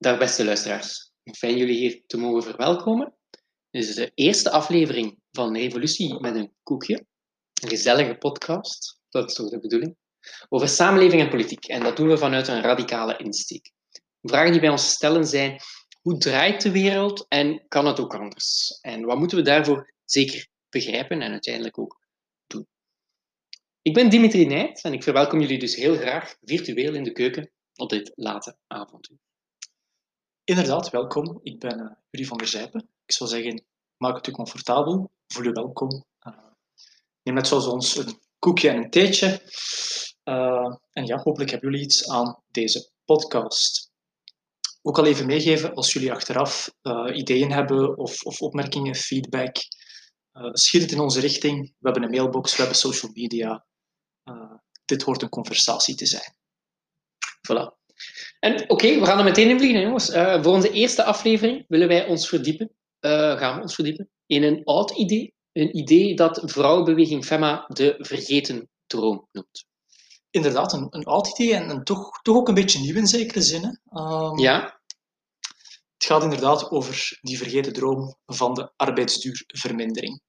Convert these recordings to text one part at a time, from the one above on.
Dag beste luisteraars. Fijn jullie hier te mogen verwelkomen. Dit is de eerste aflevering van Revolutie met een koekje. Een gezellige podcast, dat is toch de bedoeling, over samenleving en politiek. En dat doen we vanuit een radicale insteek. Vragen die bij ons stellen zijn, hoe draait de wereld en kan het ook anders? En wat moeten we daarvoor zeker begrijpen en uiteindelijk ook doen? Ik ben Dimitri Nijt en ik verwelkom jullie dus heel graag virtueel in de keuken op dit late avontuur. Inderdaad, welkom. Ik ben uh, van der Zijpen. Ik zou zeggen, maak het u comfortabel, voel u welkom. Uh, neem net zoals ons een koekje en een theetje. Uh, en ja, hopelijk hebben jullie iets aan deze podcast. Ook al even meegeven, als jullie achteraf ideeën hebben of, of, opmerkingen, feedback, schiet het in onze richting. We hebben een mailbox, we hebben social media. dit hoort een conversatie te zijn. Voilà. En oké, we gaan er meteen in vliegen, jongens. Uh, voor onze eerste aflevering willen wij ons verdiepen, uh, gaan we ons verdiepen, in een oud idee. Een idee dat vrouwenbeweging FEMA de vergeten droom noemt. Inderdaad, een, een oud idee en, en toch, toch ook een beetje nieuw in zekere zin. Um, ja. Het gaat inderdaad over die vergeten droom van de arbeidsduurvermindering.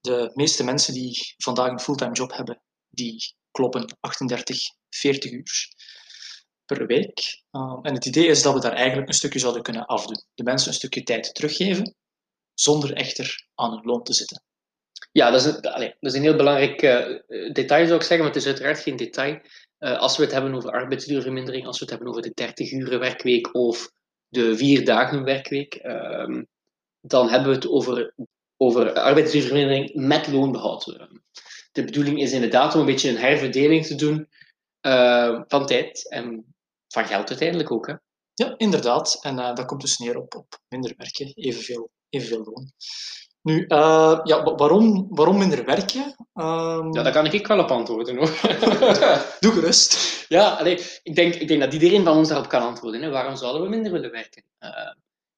De meeste mensen die vandaag een fulltime job hebben, die kloppen 38, 40 uur per week. Uh, en het idee is dat we daar eigenlijk een stukje zouden kunnen afdoen. De mensen een stukje tijd teruggeven, zonder echter aan hun loon te zitten. Ja, dat is een, allez, dat is een heel belangrijk uh, detail, zou ik zeggen, maar het is uiteraard geen detail. Uh, als we het hebben over arbeidsduurvermindering, als we het hebben over de 30 uur werkweek of de vier dagen werkweek, uh, dan hebben we het over, over arbeidsduurvermindering met loonbehoud. De bedoeling is inderdaad om een beetje een herverdeling te doen van tijd en van geld uiteindelijk ook. Hè? Ja, inderdaad. En uh, dat komt dus neer op, op minder werken, evenveel, evenveel loon. Nu, uh, ja, waarom, waarom minder werken? Um... Ja, daar kan ik wel op antwoorden hoor. Doe gerust. Ja, allee, ik, denk, ik denk dat iedereen van ons daarop kan antwoorden. Hè. Waarom zouden we minder willen werken? Uh,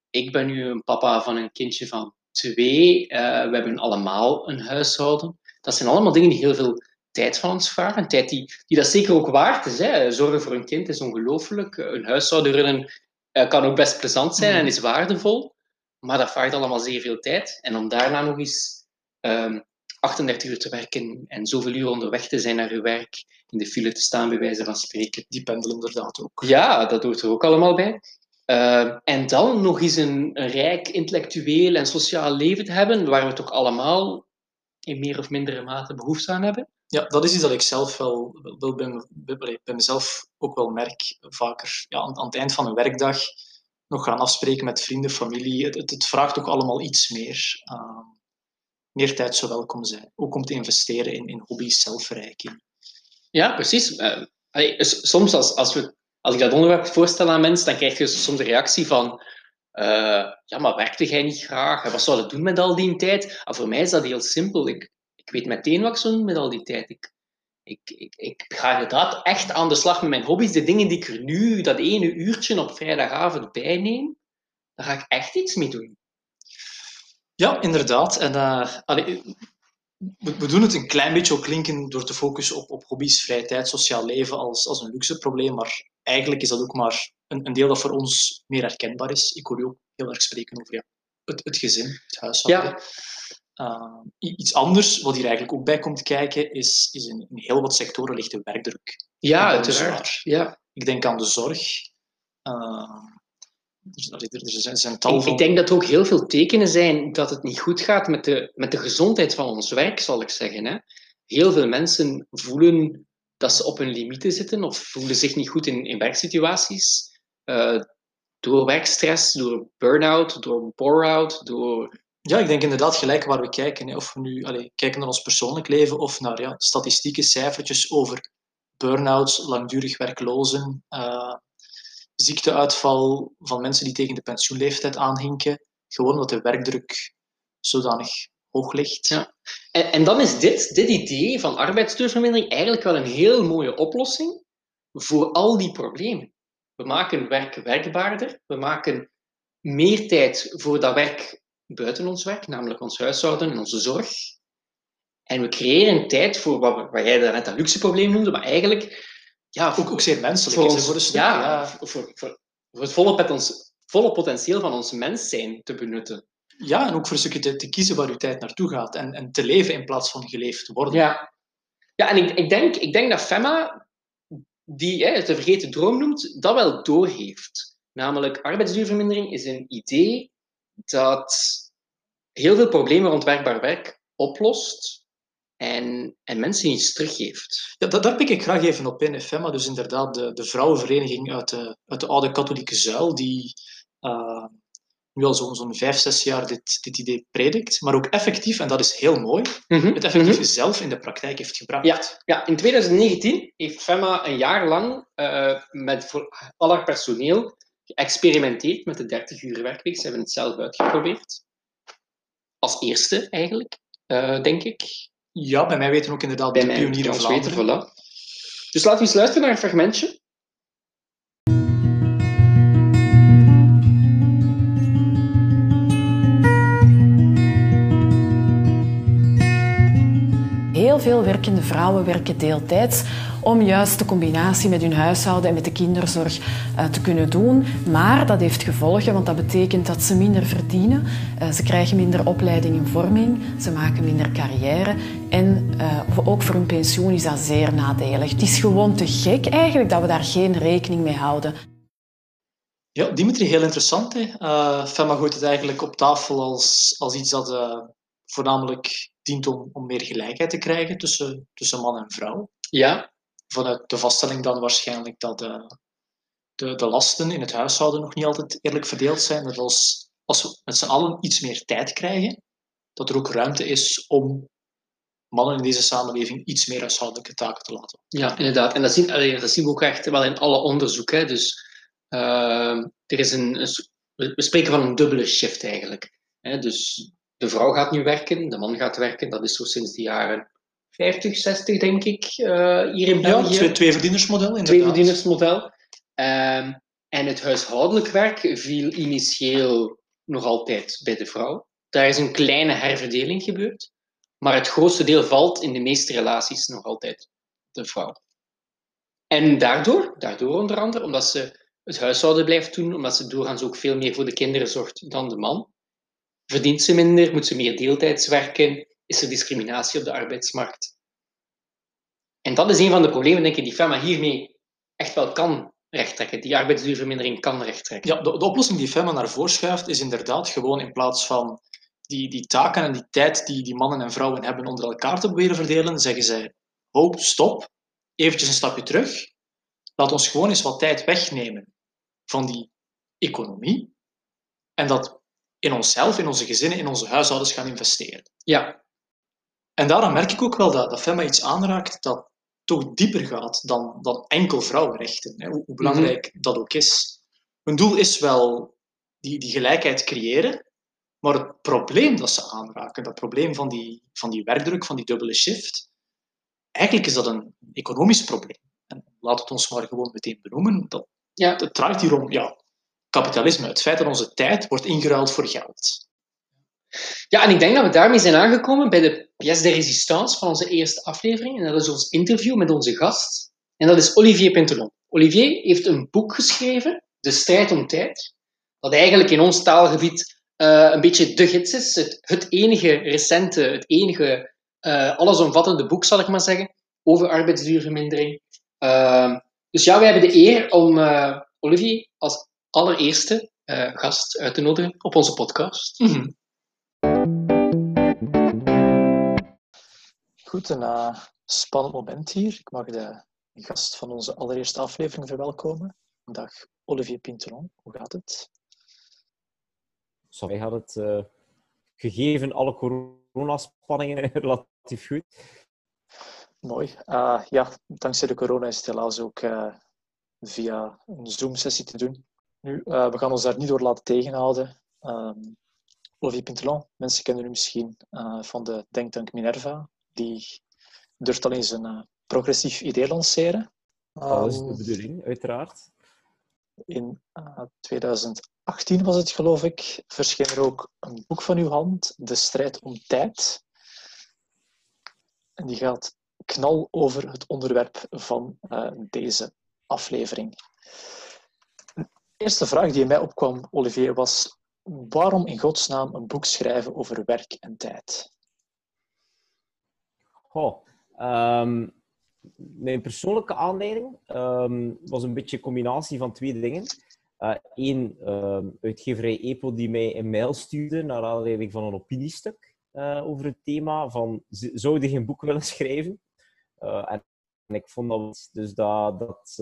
ik ben nu een papa van een kindje van twee. we hebben allemaal een huishouden. Dat zijn allemaal dingen die heel veel tijd van ons vragen. Een tijd die, die dat zeker ook waard is. Hè. Zorgen voor een kind is ongelooflijk. Een huishouden runnen uh, kan ook best plezant zijn en mm. is waardevol. Maar dat vraagt allemaal zeer veel tijd. En om daarna nog eens um, ehm, 38 uur te werken en zoveel uur onderweg te zijn naar uw werk, in de file te staan, bij wijze van spreken. Die pendelen inderdaad ook. Ja, dat hoort er ook allemaal bij. Uh, en dan nog eens een, een, rijk intellectueel en sociaal leven te hebben, waar we toch allemaal in meer of mindere mate behoefte aan hebben. Ja, dat is iets dat ik zelf wel, wel bij, bij, bij mezelf ook wel merk. Vaker ja, aan, het eind van een werkdag nog gaan afspreken met vrienden, familie. Het, het, vraagt ook allemaal iets meer. Uh, meer tijd zou welkom zijn. Ook om te investeren in, in hobby's, zelfverrijking. Ja, precies. Uh, soms als, als, we, als ik dat onderwerp voorstel aan mensen, dan krijg je soms de reactie van... Uh, ja, maar werkte jij niet graag? Wat zou je doen met al die tijd? Ah, voor mij is dat heel simpel. Ik, ik weet meteen wat ik zou doen met al die tijd. Ik, ik, ik, ik ga inderdaad echt aan de slag met mijn hobby's. De dingen die ik er nu, dat ene uurtje op vrijdagavond bijneem, daar ga ik echt iets mee doen. Ja, inderdaad. En, uh, allee, we, we, doen het een klein beetje ook klinken door te focussen op, op hobby's, vrije tijd, sociaal leven als, als een luxe probleem. Maar eigenlijk is dat ook maar een, een deel dat voor ons meer herkenbaar is. Ik hoor u ook heel erg spreken over ja, het, het gezin, het huishouden. Ja. Uh, iets anders, wat hier eigenlijk ook bij komt kijken, is, is in, in heel wat sectoren ligt de werkdruk. Ja, uiteraard. Ja. Ik denk aan de zorg. Uh, er, er zijn tal van... Ik denk dat er ook heel veel tekenen zijn dat het niet goed gaat met de, met de gezondheid van ons werk, zal ik zeggen. Hè? Heel veel mensen voelen dat ze op hun limieten zitten of voelen zich niet goed in, in werksituaties. Uh, door werkstress, door burn-out, door bore-out, door ja, ik denk inderdaad gelijk waar we kijken. Of we nu kijken naar ons persoonlijk leven of naar ja, statistieke cijfertjes over burn-outs, langdurig werklozen, uh, ziekteuitval van mensen die tegen de pensioenleeftijd aanhinken. Gewoon omdat de werkdruk zodanig hoog ligt. Ja. En, en dan is dit, dit idee van arbeidsduurvermindering eigenlijk wel een heel mooie oplossing voor al die problemen. We maken werk werkbaarder, we maken meer tijd voor dat werk buiten ons werk, namelijk ons huishouden en onze zorg. En we creëren tijd voor wat, wat jij net een luxe probleem noemde, maar eigenlijk... Ja, ook, ook zeer menselijk voor ons, voor ja, ja. Voor, voor, voor het volle, ons, volle potentieel van ons mens zijn te benutten. Ja, en ook voor een stukje te, te kiezen waar je tijd naartoe gaat en, en te leven in plaats van geleefd te worden. Ja, ja en ik, ik, denk, ik denk dat Femma, die hè, het de vergeten droom noemt, dat wel doorheeft. Namelijk, arbeidsduurvermindering is een idee dat heel veel problemen rond werkbaar werk oplost en, en mensen iets teruggeeft. Ja, dat, daar pik ik graag even op in, Femma. Dus inderdaad, de, de vrouwenvereniging uit de, uit de oude katholieke zuil, die uh, nu al zo'n zo'n vijf, zes jaar dit, dit idee predikt, maar ook effectief, en dat is heel mooi, Mhm, het effectief mhm. zelf in de praktijk heeft gebracht. Ja, ja, in 2019 heeft Femma een jaar lang eh, met voor al haar personeel geëxperimenteerd met de 30 uur werkweek. Ze hebben het zelf uitgeprobeerd. Als eerste eigenlijk, eh, denk ik. Ja, bij mij weten ook inderdaad Bij de pionier Vlaanderen. weten, voilà. Dus laten we eens luisteren naar een fragmentje. Heel veel werkende vrouwen werken deeltijds om juist de combinatie met hun huishouden en met de kinderzorg eh, te kunnen doen. Maar dat heeft gevolgen, want dat betekent dat ze minder verdienen. Eh, ze krijgen minder opleiding en vorming, ze maken minder carrière. En eh, ook voor hun pensioen is dat zeer nadelig. Het is gewoon te gek eigenlijk dat we daar geen rekening mee houden. Ja, Dimitri, heel interessant. Hè? Eh, Femma gooit het eigenlijk op tafel als, als iets dat eh, voornamelijk dient om, om meer gelijkheid te krijgen tussen, tussen man en vrouw. Ja, Vanuit de vaststelling dan waarschijnlijk dat eh, de, de lasten in het huishouden nog niet altijd eerlijk verdeeld zijn. Dat als, als we met z'n allen iets meer tijd krijgen, dat er ook ruimte is om mannen in deze samenleving iets meer huishoudelijke taken te laten. ja, inderdaad. En dat zien, dat zien we ook echt wel in alle onderzoek. Hè. Dus ehm, er is een, we spreken van een dubbele shift eigenlijk. Hè. Dus de vrouw gaat nu werken, de man gaat werken. Dat is zo sinds de jaren 50, 60, denk ik, eh, hier in Ja, België. twee, tweeverdienersmodel inderdaad. tweeverdienersmodel. Ehm en het huishoudelijk werk viel initieel nog altijd bij de vrouw. Daar is een kleine herverdeling gebeurd, maar het grootste deel valt in de meeste relaties nog altijd de vrouw. En daardoor, daardoor onder andere, omdat ze het huishouden blijft doen, omdat ze doorgaans ook veel meer voor de kinderen zorgt dan de man, verdient ze minder, moet ze meer deeltijds werken, is er discriminatie op de arbeidsmarkt. En dat is een van de problemen, denk ik, die FEMA hiermee echt wel kan rechttrekken. Die arbeidsduurvermindering kan rechttrekken. Ja, de, de oplossing die FEMA naar voren schuift, is inderdaad gewoon in plaats van die, die taken en die tijd die die mannen en vrouwen hebben onder elkaar te proberen verdelen, zeggen zij, ho, stop, eventjes een stapje terug. Laat ons gewoon eens wat tijd wegnemen van die economie en dat in onszelf, in onze gezinnen, in onze huishoudens gaan investeren. Ja, En daarom merk ik ook wel dat, dat FEMA iets aanraakt dat toch dieper gaat dan, dan enkel vrouwenrechten, hè, hoe, hoe belangrijk dat ook is. Hun doel is wel die, die gelijkheid creëren, maar het probleem dat ze aanraken, dat probleem van die, van die werkdruk, van die dubbele shift, eigenlijk is dat een economisch probleem. En laat het ons maar gewoon meteen benoemen. Dat, ja. het draait hier om ja, kapitalisme, het feit dat onze tijd wordt ingeruild voor geld. Ja, en ik denk dat we daarmee zijn aangekomen bij de pièce de résistance van onze eerste aflevering. En dat is ons interview met onze gast. En dat is Olivier Pintelon. Olivier heeft een boek geschreven, De strijd om tijd, dat eigenlijk in ons taalgebied eh, een beetje de gids is. Het, enige recente, het enige eh, allesomvattende boek, zal ik maar zeggen, over arbeidsduurvermindering. Ehm, dus ja, wij hebben de eer om eh, Olivier als allereerste eh, gast uit te nodigen op onze podcast. Mhm. Goed, een eh, spannend moment hier. Ik mag de gast van onze allereerste aflevering verwelkomen. Dag Olivier Pintelon, hoe gaat het? Zo, mij gaat het, eh, gegeven alle coronaspanningen, relatief goed. Mooi. Eh, ja, dankzij de corona is het helaas ook via een Zoom-sessie te doen. Nu, we gaan ons daar niet door laten tegenhouden. Ehm, Olivier Pintelon, mensen kennen u misschien van de denktank Minerva. Die durft al eens een eh, progressief idee lanceren. Dat is de bedoeling, uiteraard. In eh, 2018 was het, geloof ik, verscheen er ook een boek van uw hand, De strijd om tijd. En die gaat knal over het onderwerp van eh, deze aflevering. eerste vraag die in mij opkwam, Olivier, was waarom in godsnaam een boek schrijven over werk en tijd? Ehm, mijn persoonlijke aanleiding ehm, was een beetje een combinatie van twee dingen. Eén, uh, uitgeverij EPO die mij een mail stuurde naar aanleiding van een opiniestuk uh, over het thema van zou je geen boek willen schrijven? Uh, en, ik vond dat, dus dat, dat,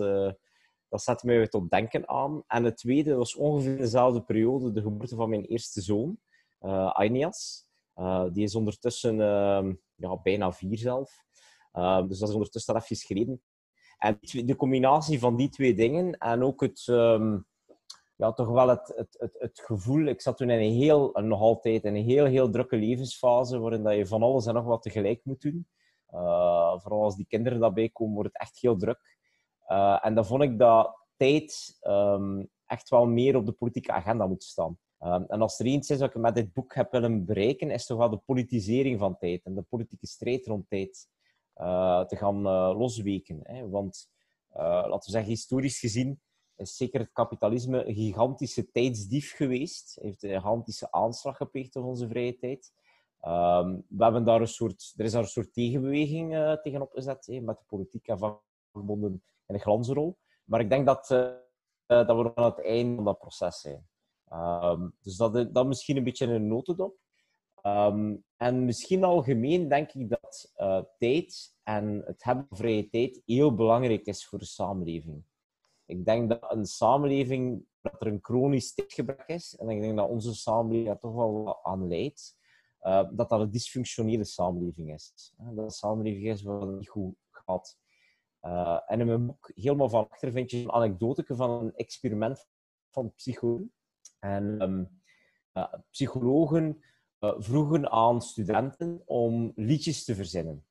dat zette mij tot denken aan. En het tweede was ongeveer dezelfde periode de geboorte van mijn eerste zoon, uh, die is ondertussen ehm, ja, bijna vier zelf. dus dat is ondertussen al even geleden. En de combinatie van die twee dingen en ook het, um, ja, toch wel het, het, het, het, gevoel. Ik zat toen in een heel, nog altijd in een heel, heel drukke levensfase, waarin dat je van alles en nog wat tegelijk moet doen. Uh, vooral als die kinderen daarbij komen, wordt het echt heel druk. Uh, en dan vond ik dat tijd um, echt wel meer op de politieke agenda moet staan. Um, en als er iets is wat ik met dit boek heb willen bereiken, is toch wel de politisering van tijd en de politieke strijd rond tijd uh, te gaan losweken. Hè? Want, laten we zeggen, historisch gezien is zeker het kapitalisme een gigantische tijdsdief geweest. Heeft een gigantische aanslag gepleegd op onze vrije tijd. Um, we hebben daar een soort, er is daar een soort tegenbeweging tegenop gezet, hè, met de politiek en vakbonden in een glansrol. Maar ik denk dat, dat we aan het einde van dat proces zijn. Um, dus dat, dat misschien een beetje een notendop. Um, en misschien algemeen denk ik dat uh, tijd en het hebben van vrije tijd heel belangrijk is voor de samenleving. Ik denk dat een samenleving, dat er een chronisch tijdgebrek is, en ik denk dat onze samenleving daar toch wel aan leidt, uh, dat dat een dysfunctionele samenleving is. Dat een samenleving is waar het niet goed gaat. Uh, en in mijn boek, helemaal van achter, vind je een anekdote van een experiment van psychologen. En uh, psychologen vroegen aan studenten om liedjes te verzinnen.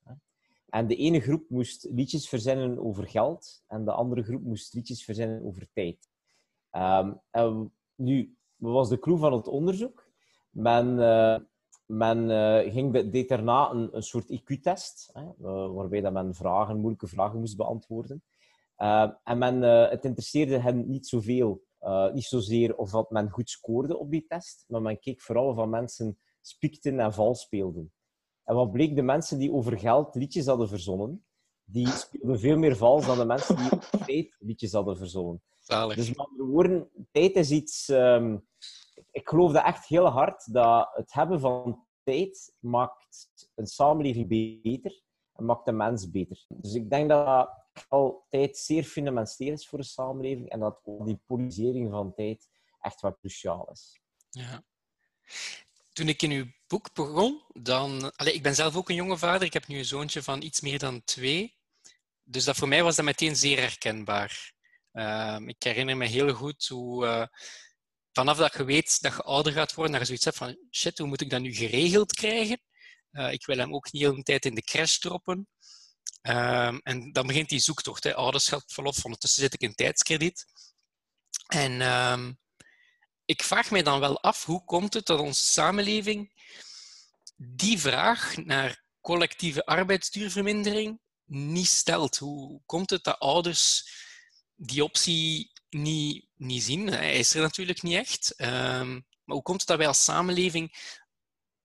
En de ene groep moest liedjes verzinnen over geld en de andere groep moest liedjes verzinnen over tijd. Um, nu, wat was de clue van het onderzoek? Men, uh, men uh, ging, deed daarna een, een soort IQ-test, uh, waarbij dat men vragen, moeilijke vragen moest beantwoorden. Uh, en men, het interesseerde hen niet zoveel, niet zozeer of dat men goed scoorde op die test, maar men keek vooral of mensen spiekten en vals speelden. En wat bleek? De mensen die over geld liedjes hadden verzonnen, die speelden veel meer vals dan de mensen die over tijd liedjes hadden verzonnen. Zalig. Dus met andere woorden, tijd is iets... Um, ik geloof dat echt heel hard, dat het hebben van tijd maakt een samenleving beter en maakt de mens beter. Dus ik denk dat tijd zeer fundamenteel is voor de samenleving en dat die polarisering van tijd echt wel cruciaal is. Ja toen ik in uw boek begon, dan... Allez, ik ben zelf ook een jonge vader. Ik heb nu een zoontje van iets meer dan twee. Dus dat voor mij was dat meteen zeer herkenbaar. Uh, ik herinner me heel goed hoe... Uh, vanaf dat je weet dat je ouder gaat worden, dat je zoiets hebt van... Shit, hoe moet ik dat nu geregeld krijgen? Uh, ik wil hem ook niet de hele tijd in de crash droppen. Ehm, en dan begint die zoektocht. Hè. Ouderschapsverlof, ondertussen zit ik in tijdskrediet. En ehm, ik vraag mij dan wel af, hoe komt het dat onze samenleving die vraag naar collectieve arbeidsduurvermindering niet stelt? Hoe komt het dat ouders die optie niet, niet zien? Hij is er natuurlijk niet echt. Um, maar hoe komt het dat wij als samenleving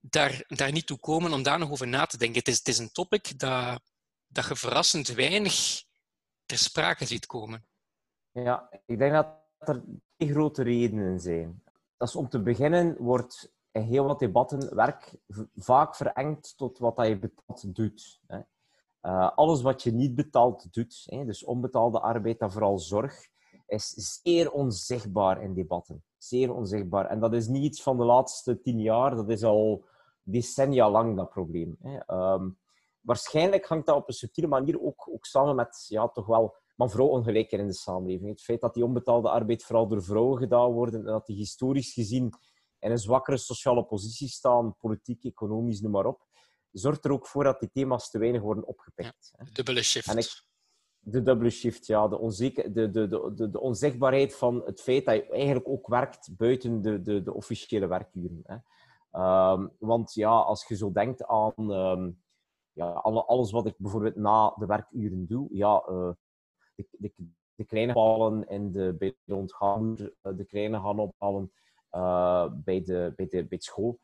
daar, daar niet toe komen om daar nog over na te denken? Het is, het is een topic dat, dat je verrassend weinig ter sprake ziet komen. Ja, ik denk dat er twee grote redenen zijn. Dat is om te beginnen wordt in heel wat debatten werk vaak verengd tot wat je betaald doet. Hè. Uh, alles wat je niet betaald doet, hè, dus onbetaalde arbeid en vooral zorg, is zeer onzichtbaar in debatten. Zeer onzichtbaar. En dat is niet iets van de laatste tien jaar, dat is al decennia lang dat probleem. Hè. Um, waarschijnlijk hangt dat op een subtiele manier ook, ook samen met ja, toch wel maar vooral ongelijker in de samenleving. Het feit dat die onbetaalde arbeid vooral door vrouwen gedaan wordt en dat die historisch gezien in een zwakkere sociale positie staan, politiek, economisch, noem maar op, zorgt er ook voor dat die thema's te weinig worden opgepikt. Ja, de dubbele shift. Ik, de dubbele shift, ja. De, onzeker, de, de, de, de, onzichtbaarheid van het feit dat je eigenlijk ook werkt buiten de, de, de officiële werkuren. Hè. Um, want ja, als je zo denkt aan um, ja, alles wat ik bijvoorbeeld na de werkuren doe, ja, uh, de, de, de kleine vallen in de, bij de ontganger, de kleine gaan ophalen bij, de, bij, de, bij school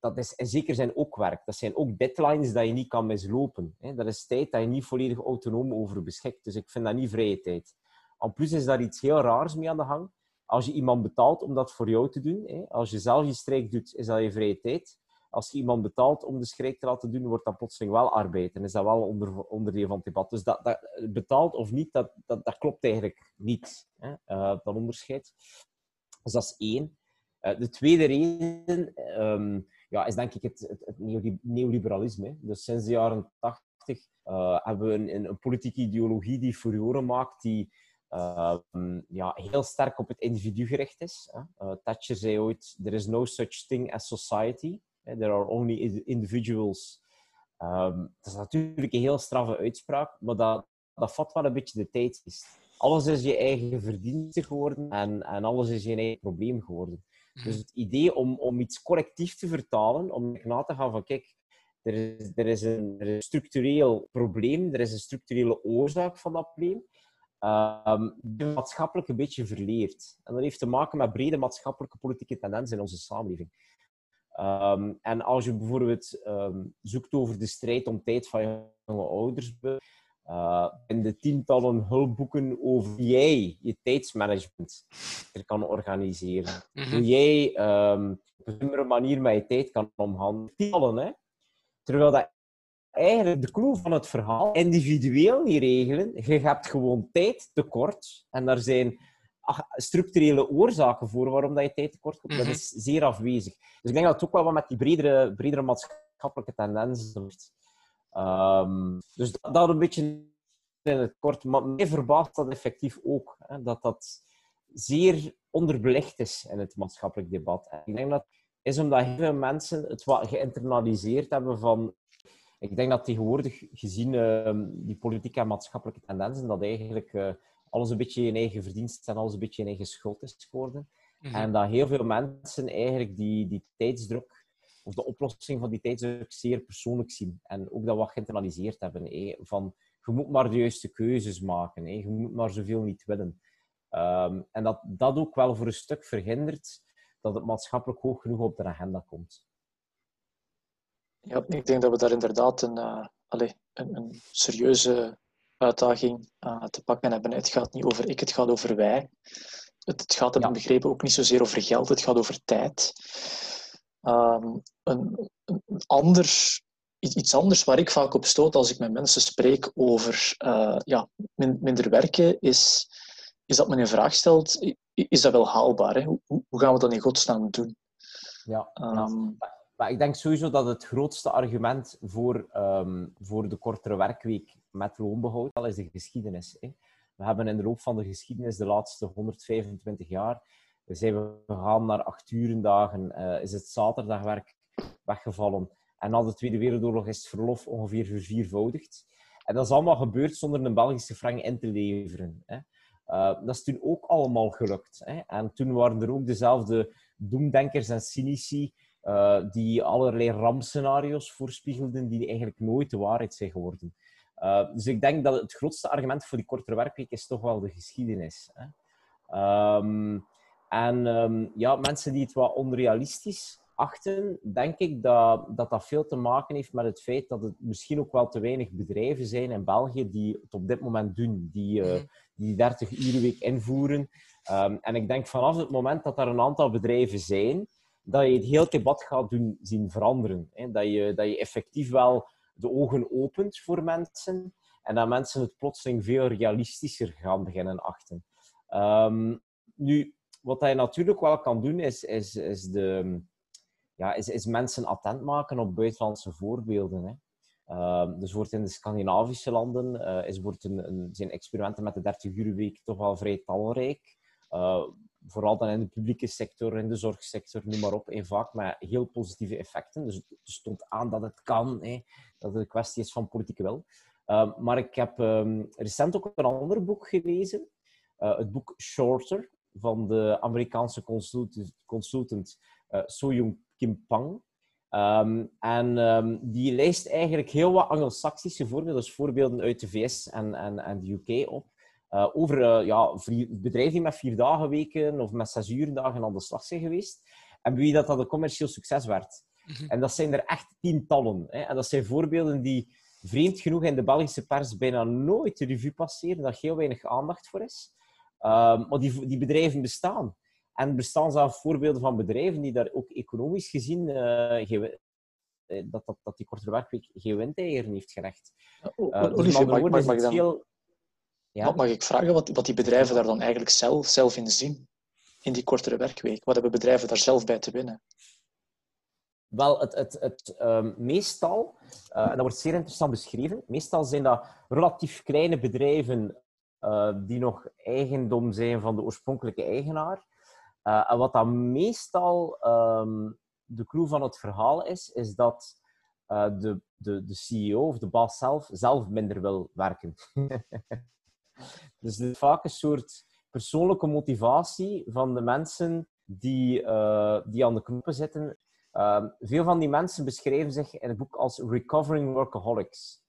dat is in zeker zijn ook werk. Dat zijn ook deadlines dat je niet kan mislopen. Hè. Dat is tijd dat je niet volledig autonoom over beschikt. Dus ik vind dat niet vrije tijd. En plus is daar iets heel raars mee aan de gang. Als je iemand betaalt om dat voor jou te doen, hè. als je zelf je strijk doet, is dat je vrije tijd. Als iemand betaalt om de strijk te laten doen, wordt dat plotseling wel arbeid. En is dat wel onder, onderdeel van het debat. Dus dat, dat, betaald of niet, dat, dat, dat klopt eigenlijk niet. Hè. Uh, dat onderscheid. Dus dat is één. Uh, de tweede reden... Um, ja, is denk ik het, het, neoliberalisme. Dus sinds de jaren tachtig uh, hebben we een, een, politieke ideologie die furoren maakt, die uh, ja, heel sterk op het individu gericht is. Uh, Thatcher zei ooit, there is no such thing as society. There are only individuals. Um, dat is natuurlijk een heel straffe uitspraak, maar dat, dat vat wel een beetje de tijd. Alles is je eigen verdienste geworden en, en alles is je eigen probleem geworden. Dus het idee om, om iets correctief te vertalen, om na te gaan van kijk, er is, er, is een, er is een structureel probleem, er is een structurele oorzaak van dat probleem, um, die maatschappelijk een beetje verleerd. En dat heeft te maken met brede maatschappelijke politieke tendensen in onze samenleving. Um, en als je bijvoorbeeld um, zoekt over de strijd om tijd van jonge ouders, uh, in de tientallen hulpboeken over hoe jij je tijdsmanagement er kan organiseren. Mhm. Hoe jij um, op een andere manier met je tijd kan omgaan. Tientallen, hè? Terwijl dat eigenlijk de clue van het verhaal individueel niet regelen. Je hebt gewoon tijd tekort en daar zijn structurele oorzaken voor waarom dat je tijd tekort komt. Dat mhm. is zeer afwezig. Dus ik denk dat het ook wel wat met die bredere, bredere maatschappelijke tendensen heeft. Um, dus dat, dat, een beetje in het kort. Maar mij verbaast dat effectief ook. Hè, dat dat zeer onderbelicht is in het maatschappelijk debat. En ik denk dat is omdat heel veel mensen het wat geïnternaliseerd hebben van... Ik denk dat tegenwoordig, gezien uh, die politieke en maatschappelijke tendensen, dat eigenlijk uh, alles een beetje in eigen verdienst en alles een beetje in eigen schuld is geworden. Mm -hmm. En dat heel veel mensen eigenlijk die, die tijdsdruk of de oplossing van die tijdsdruk zeer persoonlijk zien. En ook dat wat geïnternaliseerd hebben. Hé, van, je moet maar de juiste keuzes maken. Hé. Je moet maar zoveel niet willen. Um, en dat dat ook wel voor een stuk verhindert dat het maatschappelijk hoog genoeg op de agenda komt. Ja, ik denk dat we daar inderdaad een, uh, allez, een, een, serieuze uitdaging uh, te pakken hebben. Het gaat niet over ik, het gaat over wij. Het, het gaat, heb ja. begrepen, ook niet zozeer over geld, het gaat over tijd. Um, een, een ander, iets anders waar ik vaak op stoot als ik met mensen spreek over uh, ja, minder werken, is, is dat men een vraag stelt, is dat wel haalbaar? Hè? Hoe, hoe, gaan we dat in godsnaam doen? Ja, um, maar ik denk sowieso dat het grootste argument voor, um, voor de kortere werkweek met loonbehoud al is de geschiedenis. Hè? We hebben in de loop van de geschiedenis de laatste 125 jaar zijn we gegaan naar acht urendagen, uh, is het zaterdagwerk weggevallen. En na de Tweede Wereldoorlog is het verlof ongeveer verviervoudigd. En dat is allemaal gebeurd zonder een Belgische frank in te leveren. Hè. Uh, dat is toen ook allemaal gelukt. Hè. En toen waren er ook dezelfde doemdenkers en cynici uh, die allerlei rampscenario's voorspiegelden die eigenlijk nooit de waarheid zijn geworden. Uh, dus ik denk dat het grootste argument voor die kortere werkweek is toch wel de geschiedenis. Hè. Um, en um, ja, mensen die het wat onrealistisch achten, denk ik dat, dat dat veel te maken heeft met het feit dat het misschien ook wel te weinig bedrijven zijn in België die het op dit moment doen, die uh, die 30 uur week invoeren. Um, en ik denk vanaf het moment dat er een aantal bedrijven zijn, dat je het heel debat gaat doen zien veranderen. Hè? Dat, je, dat je effectief wel de ogen opent voor mensen en dat mensen het plotseling veel realistischer gaan beginnen achten. Um, nu, wat je natuurlijk wel kan doen, is, is, is, de, ja, is, is mensen attent maken op buitenlandse voorbeelden. Hè. Uh, dus wordt in de Scandinavische landen uh, is, wordt een, zijn experimenten met de 30 uur week toch wel vrij talrijk. Uh, vooral dan in de publieke sector, in de zorgsector, noem maar op. En vaak met heel positieve effecten. Dus het stond aan dat het kan, hè, dat het een kwestie is van politieke wil. Ehm, maar ik heb um, recent ook een ander boek gelezen. Uh, het boek Shorter van de Amerikaanse consultant, consultant uh, Soyoung Kim Pang. Um, en die lijst eigenlijk heel wat Anglo-Saxische voorbeelden, dus voorbeelden uit de VS en, en, en de UK op, Uh, over uh, ja, bedrijven die met vier dagen weken of met zes uur dagen aan de slag zijn geweest. En wie dat, dat een commercieel succes werd. Mhm. En dat zijn er echt tientallen. Hè. En dat zijn voorbeelden die vreemd genoeg in de Belgische pers bijna nooit de revue passeren, dat heel weinig aandacht voor is. Uh, maar die, die bedrijven bestaan. En er bestaan zelfs voorbeelden van bedrijven die daar ook economisch gezien geen, dat, dat, dat die kortere werkweek geen windeieren heeft gerecht. Uh, dus mag, mag, mag, mag, heel... ja? mag ik vragen wat, wat die bedrijven daar dan eigenlijk zelf, zelf in zien? In die kortere werkweek? Wat hebben bedrijven daar zelf bij te winnen? Wel, het, het, het uh, meestal, uh, en dat wordt zeer interessant beschreven, meestal zijn dat relatief kleine bedrijven uh, die nog eigendom zijn van de oorspronkelijke eigenaar. en wat dan meestal um, de clue van het verhaal is, is dat de, de, de CEO of de baas zelf zelf minder wil werken. dus het is vaak een soort persoonlijke motivatie van de mensen die, uh, die aan de knoppen zitten. Uh, veel van die mensen beschrijven zich in het boek als recovering workaholics.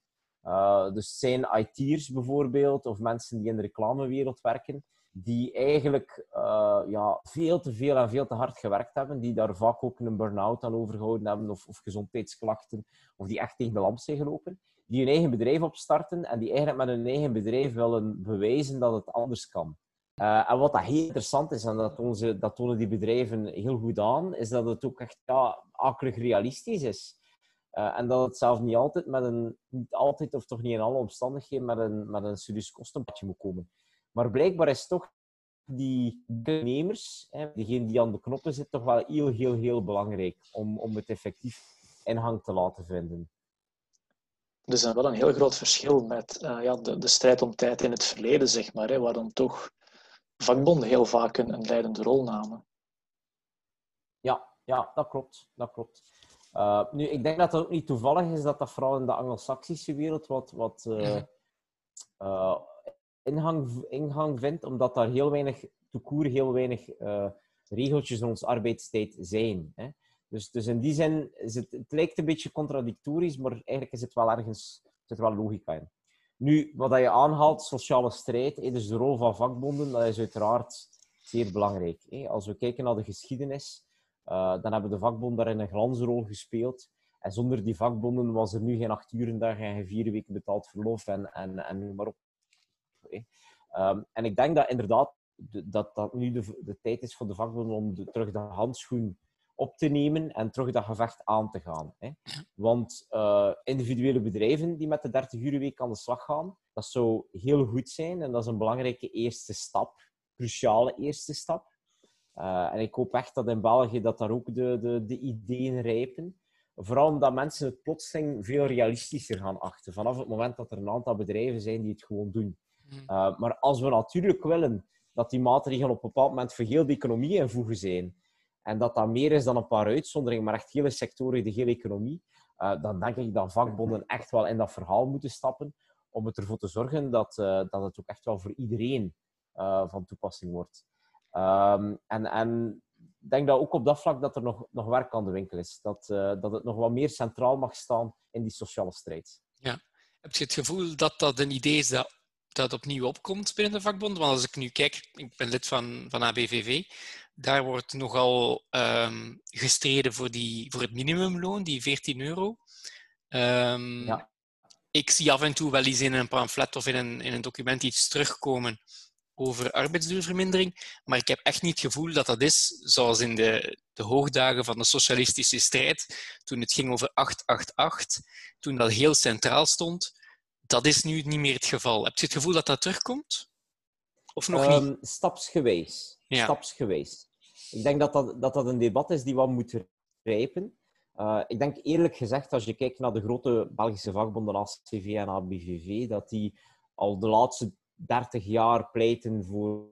Uh, dus zijn IT'ers bijvoorbeeld, of mensen die in de reclamewereld werken, die eigenlijk uh, ja, veel te veel en veel te hard gewerkt hebben, die daar vaak ook een burn-out aan overgehouden hebben, of, of gezondheidsklachten, of die echt tegen de lamp zijn gelopen, die hun eigen bedrijf opstarten en die eigenlijk met hun eigen bedrijf willen bewijzen dat het anders kan. Uh, en wat dat heel interessant is, en dat, onze, dat tonen die bedrijven heel goed aan, is dat het ook echt ja, akelig realistisch is. Uh, en dat het zelf niet altijd met een, niet altijd of toch niet in alle omstandigheden met een, met een serieus kostenpadje moet komen. Maar blijkbaar is toch die ondernemers, degene die aan de knoppen zit, toch wel heel, heel, heel belangrijk om, om het effectief in hang te laten vinden. Er is wel een heel groot verschil met uh, ja, de, de, strijd om tijd in het verleden, zeg maar, hè, waar dan toch vakbonden heel vaak een, een leidende rol namen. Ja, ja dat klopt. Dat klopt. Uh, nu, ik denk dat het ook niet toevallig is dat dat vooral in de Anglo-Saxische wereld wat, wat uh, ingang, ingang vindt, omdat daar heel weinig, toekoer, heel weinig regeltjes in onze arbeidstijd zijn. Hè. Dus, dus in die zin, is het, het lijkt een beetje contradictorisch, maar eigenlijk is het wel ergens, zit wel logica in. Nu, wat je aanhaalt, sociale strijd, dus de rol van vakbonden, dat is uiteraard zeer belangrijk. Als we kijken naar de geschiedenis, uh, dan hebben de vakbonden daarin een glansrol gespeeld. En zonder die vakbonden was er nu geen acht uren dag en geen vier weken betaald verlof en, en, en maar op. Um, en ik denk dat inderdaad dat, dat nu de, de tijd is voor de vakbonden om terug de handschoen op te nemen en terug dat gevecht aan te gaan. Hè. Want uh, individuele bedrijven die met de 30 uur week aan de slag gaan, dat zou heel goed zijn en dat is een belangrijke eerste stap, cruciale eerste stap. Uh, en ik hoop echt dat in België dat daar ook de, de, de ideeën rijpen. Vooral omdat mensen het plotseling veel realistischer gaan achten. Vanaf het moment dat er een aantal bedrijven zijn die het gewoon doen. Mm. Uh, maar als we natuurlijk willen dat die maatregelen op een bepaald moment voor heel de economie invoegen zijn, en dat dat meer is dan een paar uitzonderingen, maar echt hele sectoren, de hele economie, uh, dan denk ik dat vakbonden echt wel in dat verhaal moeten stappen om ervoor te zorgen dat, uh, dat het ook echt wel voor iedereen van toepassing wordt. En, en ik denk dat ook op dat vlak dat er nog, nog werk aan de winkel is. Dat, dat het nog wat meer centraal mag staan in die sociale strijd. Ja. Heb je het gevoel dat dat een idee is dat dat opnieuw opkomt binnen de vakbond. Want als ik nu kijk, ik ben lid van, van ABVV, daar wordt nogal um, gestreden voor, die, voor het minimumloon, die 14 euro. Um, ja. Ik zie af en toe wel eens in een pamflet of in een, in een document iets terugkomen over arbeidsduurvermindering, maar ik heb echt niet het gevoel dat dat is zoals in de, de hoogdagen van de socialistische strijd, toen het ging over 888, toen dat heel centraal stond dat is nu niet meer het geval. Heb je het gevoel dat dat terugkomt? Of nog niet? Ehm, stapsgewijs. Ja. Stapsgewijs. Ik denk dat dat, dat dat een debat is die wat moet rijpen. Uh, ik denk eerlijk gezegd, als je kijkt naar de grote Belgische vakbonden als CV en ABVV, dat die al de laatste 30 jaar pleiten voor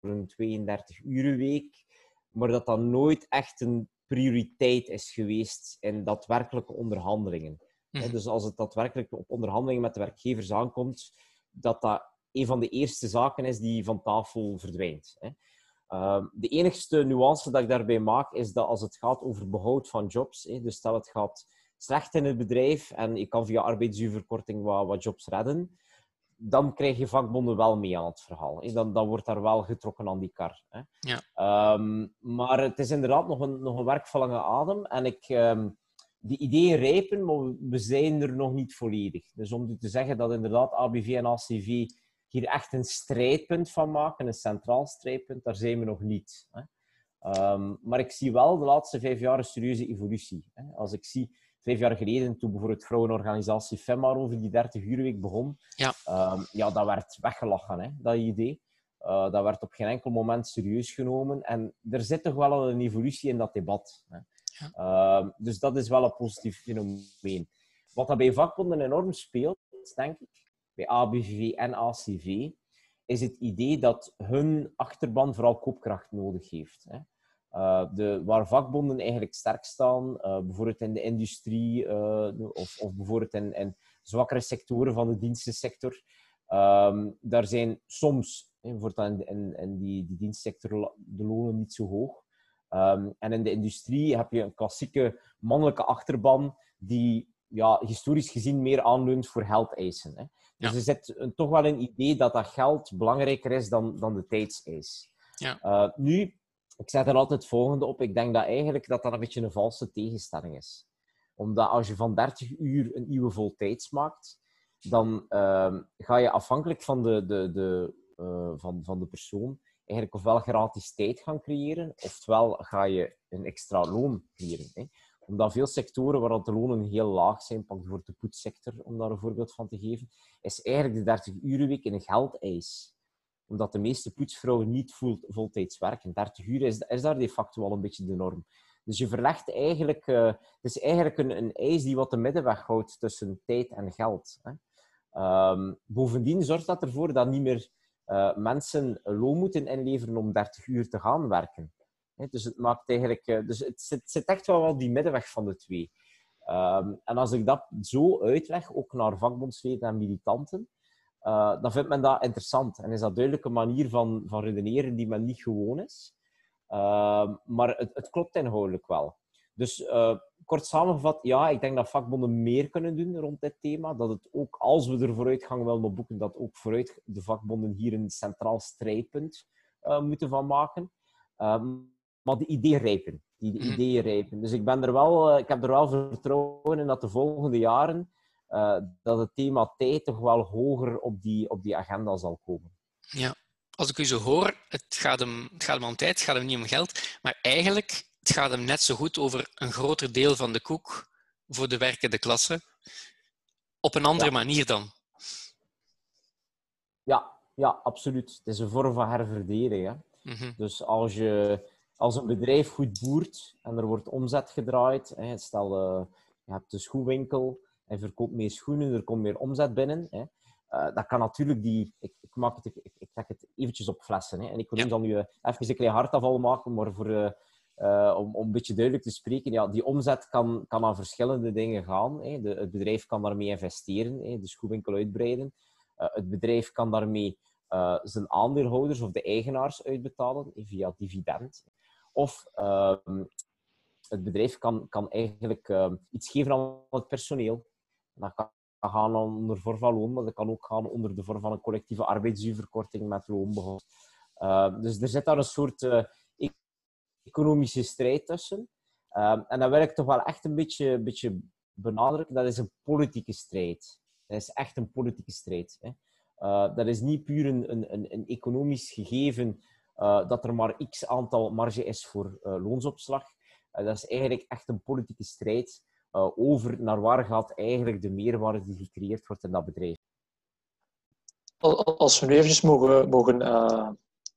een 32-urenweek, maar dat dat nooit echt een prioriteit is geweest in daadwerkelijke onderhandelingen. Mhm. Dus als het daadwerkelijk op onderhandelingen met de werkgevers aankomt, dat dat een van de eerste zaken is die van tafel verdwijnt. Ehm, de enigste nuance dat ik daarbij maak, is dat als het gaat over behoud van jobs, dus stel het gaat slecht in het bedrijf en je kan via arbeidsuurverkorting wat, wat jobs redden, dan krijg je vakbonden wel mee aan het verhaal. Dan, dan wordt daar wel getrokken aan die kar. Hè. Ja. Ehm, maar het is inderdaad nog een, nog een werk van lange adem. En ik, ehm, die ideeën rijpen, maar we zijn er nog niet volledig. Dus om te zeggen dat inderdaad ABV en ACV hier echt een strijdpunt van maken, een centraal strijdpunt, daar zijn we nog niet. Hè. Ehm, maar ik zie wel de laatste vijf jaar een serieuze evolutie. Hè. Als ik zie, vijf jaar geleden, toen bijvoorbeeld vrouwenorganisatie FEMAR over die 30 week begon, Ja. ehm, ja, dat werd weggelachen, hè, dat idee. Eh, dat werd op geen enkel moment serieus genomen. En er zit toch wel een evolutie in dat debat. Hè. Ehm, dus dat is wel een positief fenomeen. Wat dat bij vakbonden enorm speelt, denk ik, bij ABVV en ACV, is het idee dat hun achterban vooral koopkracht nodig heeft. Hè. Uh, de, waar vakbonden eigenlijk sterk staan, uh, bijvoorbeeld in de industrie uh, of, of, bijvoorbeeld in, zwakkere sectoren van de dienstensector, um, daar zijn soms, bijvoorbeeld in, in, in die, die dienstsector, de lonen niet zo hoog. Um, en in de industrie heb je een klassieke mannelijke achterban die ja, historisch gezien meer aanleunt voor geldeisen. Hè. Dus Ja. er zit een, toch wel een idee dat dat geld belangrijker is dan, dan de tijdseis. Ja. Uh, nu, ik zet er altijd het volgende op. Ik denk dat eigenlijk dat dat een beetje een valse tegenstelling is. Omdat als je van 30 uur een nieuwe voltijds maakt, dan uh, ga je afhankelijk van de, de, de, uh, van, van de persoon eigenlijk ofwel gratis tijd gaan creëren, oftewel ga je een extra loon creëren. Hè. Omdat veel sectoren waar de lonen heel laag zijn, pak bijvoorbeeld de poetssector, om daar een voorbeeld van te geven, is eigenlijk de 30-urenweek een geldeis. Omdat de meeste poetsvrouwen niet vol, voltijds werken. 30 uur is, is daar de facto al een beetje de norm. Dus je verlegt eigenlijk... Uh, het is eigenlijk een, een eis die wat de middenweg houdt tussen tijd en geld. Hè. Um, bovendien zorgt dat ervoor dat niet meer uh, mensen loon moeten inleveren om 30 uur te gaan werken. Dus het maakt eigenlijk... Uh, dus het zit, zit, echt wel wel die middenweg van de twee. Um, en als ik dat zo uitleg, ook naar vakbondsleden en militanten, uh, dan vindt men dat interessant. En is dat duidelijk een manier van, van redeneren die men niet gewoon is. maar het, het, klopt inhoudelijk wel. Dus kort samengevat, ja, ik denk dat vakbonden meer kunnen doen rond dit thema. Dat het ook, als we er vooruitgang willen boeken, dat ook vooruit de vakbonden hier een centraal strijdpunt uh, moeten van maken. Um, maar de ideeën rijpen. Die de ideeën rijpen. Dus ik, ben er wel, uh, ik heb er wel vertrouwen in dat de volgende jaren uh, dat het thema tijd toch wel hoger op die, op die agenda zal komen. Ja, als ik u zo hoor, het gaat, hem, het gaat hem om tijd, het gaat hem niet om geld, maar eigenlijk het gaat hem net zo goed over een groter deel van de koek voor de werkende klasse. Op een andere ja. manier dan. Ja, ja, absoluut. Het is een vorm van herverdeling. Hè? Mm -hmm. Dus als, je, als een bedrijf goed boert en er wordt omzet gedraaid, hè, stel uh, je hebt een schoenwinkel en verkoopt meer schoenen, er komt meer omzet binnen. Hè, uh, dat kan natuurlijk die... Ik, ik, maak het, ik, ik trek het eventjes op flessen. Hè, en ik wil ja. dan nu uh, even een klein hartafval maken, maar voor... Uh, om, om een beetje duidelijk te spreken, ja, die omzet kan, kan aan verschillende dingen gaan. Hè. De, het bedrijf kan daarmee investeren, hè, de schoenwinkel uitbreiden. Uh, het bedrijf kan daarmee uh, zijn aandeelhouders of de eigenaars uitbetalen via dividend. Of ehm, het bedrijf kan, kan eigenlijk ehm, iets geven aan het personeel. Dat kan gaan onder vorm van loon, maar dat kan ook gaan onder de vorm van een collectieve arbeidsuurverkorting met loonbehoud. dus er zit daar een soort economische strijd tussen. Um, en dat wil ik toch wel echt een beetje, beetje benadrukken. Dat is een politieke strijd. Dat is echt een politieke strijd. Hè. Uh, dat is niet puur een, een, een economisch gegeven uh, dat er maar x aantal marge is voor uh, loonsopslag. dat is eigenlijk echt een politieke strijd over naar waar gaat eigenlijk de meerwaarde die gecreëerd wordt in dat bedrijf. Als we nu eventjes mogen, mogen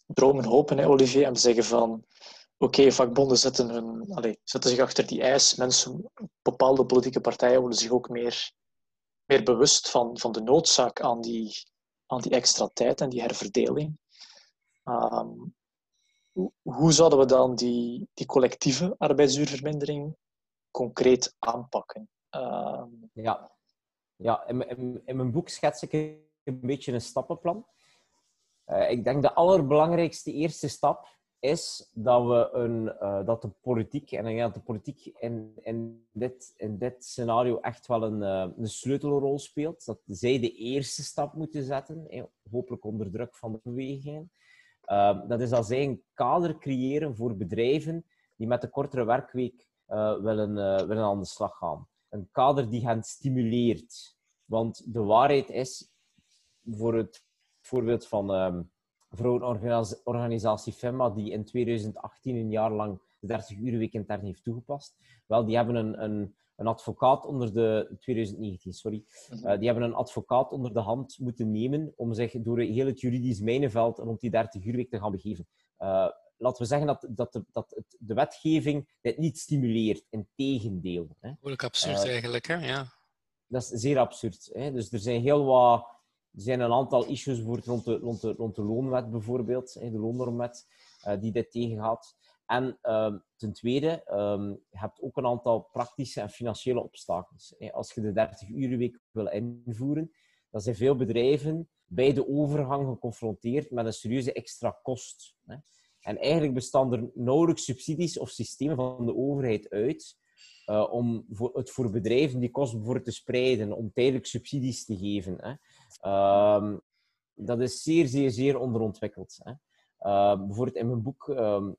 dromen, hopen, hè, Olivier, en zeggen van oké, vakbonden zetten, hun, allez, zich achter die eis. Mensen, bepaalde politieke partijen worden zich ook meer, meer bewust van, van de noodzaak aan die, aan die extra tijd en die herverdeling. Um, hoe, zouden we dan die, die collectieve arbeidsuurvermindering concreet aanpakken? Um, ja, ja in, mijn boek schets ik een beetje een stappenplan. Uh, ik denk de allerbelangrijkste eerste stap is dat, we een, uh, dat de politiek, en ik denk dat de politiek in, in, dit, in dit scenario echt wel een, uh, een sleutelrol speelt. Dat zij de eerste stap moeten zetten, eh, hopelijk onder druk van de bewegingen. Uh, dat is dat zij een kader creëren voor bedrijven die met de kortere werkweek willen, willen aan de slag gaan. Een kader die hen stimuleert. Want de waarheid is, voor het voorbeeld van ehm, vrouwenorganisatie FEMA, die in 2018 een jaar lang de 30 uur week intern heeft toegepast. Wel, die hebben een, een, een advocaat onder de... 2019, sorry. Mhm. Eh, die hebben een advocaat onder de hand moeten nemen om zich door heel het juridisch mijnenveld rond die 30 uur week te gaan begeven. Uh, laten we zeggen dat, dat, de, dat het, de wetgeving dit niet stimuleert. Integendeel. Behoorlijk absurd uh, eigenlijk, hè? Ja. Dat is zeer absurd. Hè? Dus er zijn heel wat zijn een aantal issues rond de, rond de, rond de loonwet bijvoorbeeld, de loonnormwet, uh, die dit tegengaat. En uh, ten tweede, um, je hebt ook een aantal praktische en financiële obstakels. Als je de 30-urenweek wil invoeren, dan zijn veel bedrijven bij de overgang geconfronteerd met een serieuze extra kost. En eigenlijk bestaan er nauwelijks subsidies of systemen van de overheid uit uh, om het voor bedrijven die kost bijvoorbeeld te spreiden, om tijdelijk subsidies te geven. Um, dat is zeer, zeer, zeer onderontwikkeld. Hè. Uh, bijvoorbeeld in mijn boek um,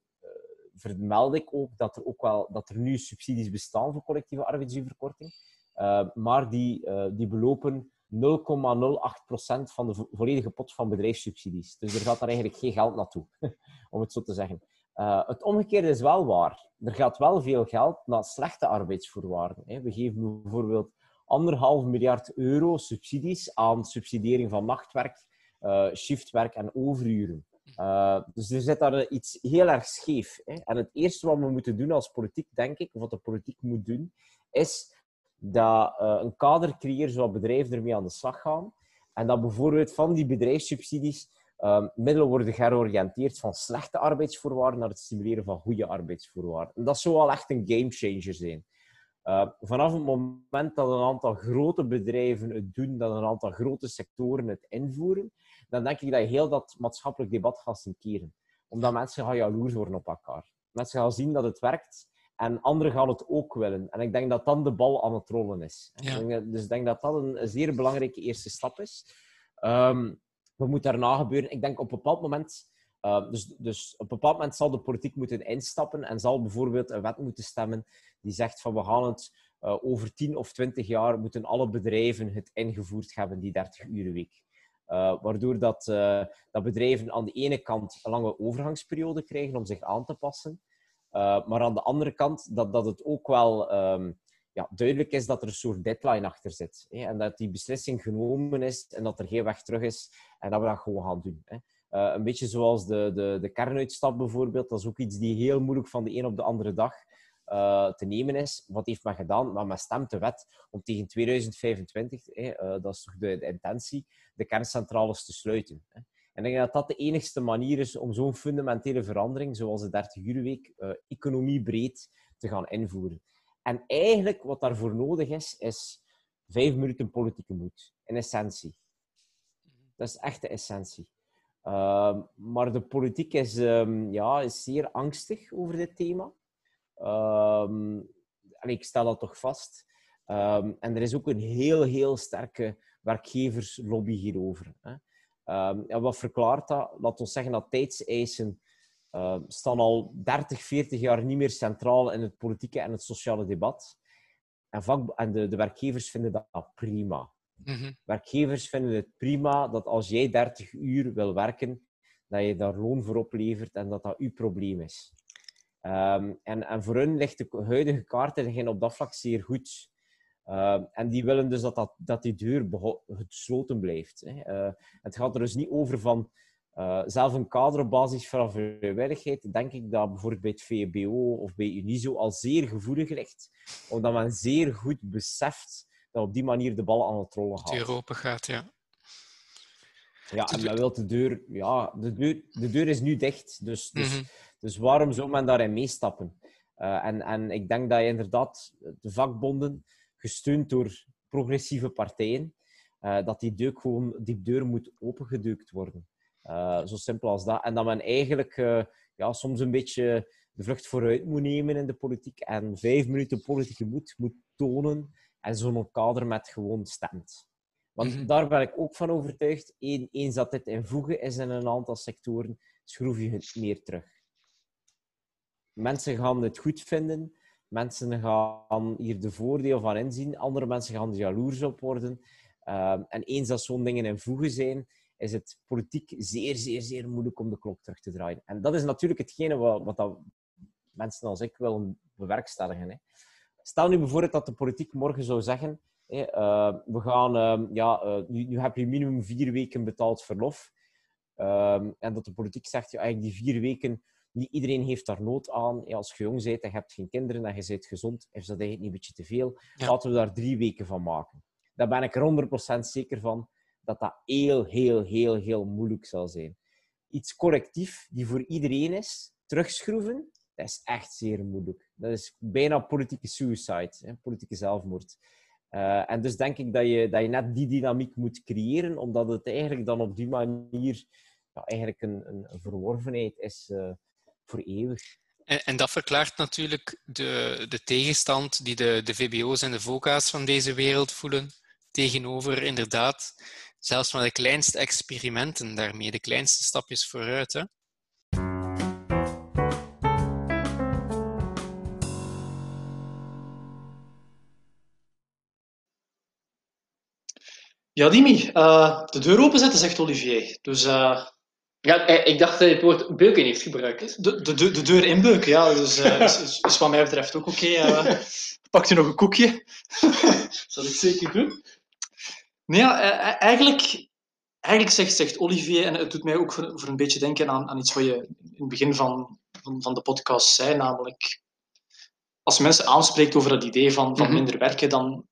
vermeld ik ook dat er, ook wel, dat er nu subsidies bestaan voor collectieve arbeidsuurverkorting, uh, maar die, uh, die belopen 0,08% van de volledige pot van bedrijfssubsidies. Dus er gaat daar eigenlijk geen geld naartoe, om het zo te zeggen. Uh, het omgekeerde is wel waar. Er gaat wel veel geld naar slechte arbeidsvoorwaarden. Hè. We geven bijvoorbeeld anderhalf miljard euro subsidies aan subsidiëring van nachtwerk, uh, shiftwerk en overuren. Uh, dus er zit daar iets heel erg scheef. Hè. En het eerste wat we moeten doen als politiek, denk ik, of wat de politiek moet doen, is dat uh, een kader creëren zodat bedrijven ermee aan de slag gaan. En dat bijvoorbeeld van die bedrijfssubsidies um, middelen worden georiënteerd van slechte arbeidsvoorwaarden naar het stimuleren van goede arbeidsvoorwaarden. En dat zou wel echt een gamechanger zijn. Uh, vanaf het moment dat een aantal grote bedrijven het doen, dat een aantal grote sectoren het invoeren, dan denk ik dat je heel dat maatschappelijk debat gaat sinkeren. Omdat mensen gaan jaloers worden op elkaar. Mensen gaan zien dat het werkt en anderen gaan het ook willen. En ik denk dat dan de bal aan het rollen is. Ja. Dus ik denk dat dat een, zeer belangrijke eerste stap is. Um, wat moet daarna gebeuren? Ik denk op een bepaald moment... Uh, dus, dus op een bepaald moment zal de politiek moeten instappen en zal bijvoorbeeld een wet moeten stemmen die zegt van we gaan het uh, over 10 of 20 jaar moeten alle bedrijven het ingevoerd hebben, die 30 uur week. Uh, waardoor dat, dat bedrijven aan de ene kant een lange overgangsperiode krijgen om zich aan te passen, maar aan de andere kant dat, dat het ook wel um, ja, duidelijk is dat er een soort deadline achter zit. Hè? En dat die beslissing genomen is en dat er geen weg terug is en dat we dat gewoon gaan doen. Hè? Uh, een beetje zoals de, de, de kernuitstap bijvoorbeeld. Dat is ook iets die heel moeilijk van de een op de andere dag uh, te nemen is. Wat heeft men gedaan? Maar men stemt de wet om tegen 2025, hè, uh, dat is toch de, intentie, de kerncentrales te sluiten. Hè? En ik denk dat dat de enigste manier is om zo'n fundamentele verandering, zoals de 30-uurweek, economiebreed te gaan invoeren. En eigenlijk wat daarvoor nodig is, is vijf minuten politieke moed. In essentie. Dat is echt de essentie. Uh, maar de politiek is, um, ja, is zeer angstig over dit thema. Uh, en ik stel dat toch vast. En er is ook een heel, heel sterke werkgeverslobby hierover. Hè. en wat verklaart dat? Laten we zeggen dat tijdseisen uh, staan al 30, 40 jaar niet meer centraal in het politieke en het sociale debat. En, vak, en de, de werkgevers vinden dat prima. Mm Werkgevers vinden het prima dat als jij 30 uur wil werken, dat je daar loon voor oplevert en dat dat uw probleem is. Um, en, en voor hen ligt de huidige kaartlegging op dat vlak zeer goed. Uh, en die willen dus dat, dat, dat die deur gesloten blijft. Hè. Uh, het gaat er dus niet over van uh, zelf een kader op basis van vrijwilligheid, denk ik dat bijvoorbeeld bij het VBO of bij Unizo al zeer gevoelig ligt, omdat men zeer goed beseft dat op die manier de bal aan het rollen gaat. Open gaat, ja. Ja, en men wil de deur... Ja, de deur, de deur is nu dicht, dus, dus, mm -hmm. dus waarom zou men daarin meestappen? Uh, en, en ik denk dat je inderdaad de vakbonden, gesteund door progressieve partijen, uh, dat die deur gewoon, die deur moet opengedeukt worden. Uh, zo simpel als dat. En dat men eigenlijk ja, soms een beetje de vlucht vooruit moet nemen in de politiek en vijf minuten politieke moed moet tonen en zo'n kader met gewoon stemt. Want Mhm. daar ben ik ook van overtuigd, een- eens dat dit in voegen is in een aantal sectoren, schroef je het meer terug. Mensen gaan het goed vinden, mensen gaan hier de voordeel van inzien, andere mensen gaan er jaloers op worden. Ehm, en eens dat zo'n dingen in voegen zijn, is het politiek zeer, zeer, zeer moeilijk om de klok terug te draaien. En dat is natuurlijk hetgene wat, wat dat mensen als ik willen bewerkstelligen. Hè. Stel nu bijvoorbeeld dat de politiek morgen zou zeggen: eh, we gaan, ehm, ja, eh, nu, nu heb je minimum vier weken betaald verlof. Ehm, en dat de politiek zegt: ja, eigenlijk die vier weken, niet iedereen heeft daar nood aan. Als je jong bent en je hebt geen kinderen en je bent gezond, is dat eigenlijk niet een beetje te veel. Ja. Laten we daar drie weken van maken. Daar ben ik er 100% zeker van dat dat heel, heel, heel, heel moeilijk zal zijn. Iets collectief die voor iedereen is, terugschroeven, dat is echt zeer moeilijk. Dat is bijna politieke suicide, hè, politieke zelfmoord. Eh, en dus denk ik dat je, dat je net die dynamiek moet creëren, omdat het eigenlijk dan op die manier ja, eigenlijk een, een, verworvenheid is eh, voor eeuwig. En, en dat verklaart natuurlijk de, de tegenstand die de, de VBO's en de VOCA's van deze wereld voelen tegenover inderdaad zelfs maar de kleinste experimenten daarmee, de kleinste stapjes vooruit. Ja, Dimi, eh, de deur openzetten, zegt Olivier. Dus eh, Ja, eh, ik dacht dat hij het woord beuken heeft gebruikt. de, de, de, de deur inbeuken, ja. Dus is, is, is wat mij betreft ook oké. eh. pakt u nog een koekje? Zal ik zeker doen? Nee, ja, eigenlijk, eigenlijk zegt, zegt Olivier, en het doet mij ook voor, voor een beetje denken aan, aan iets wat je in het begin van, van, van de podcast zei, namelijk als mensen aanspreekt over dat idee van, van Mhm. minder werken, dan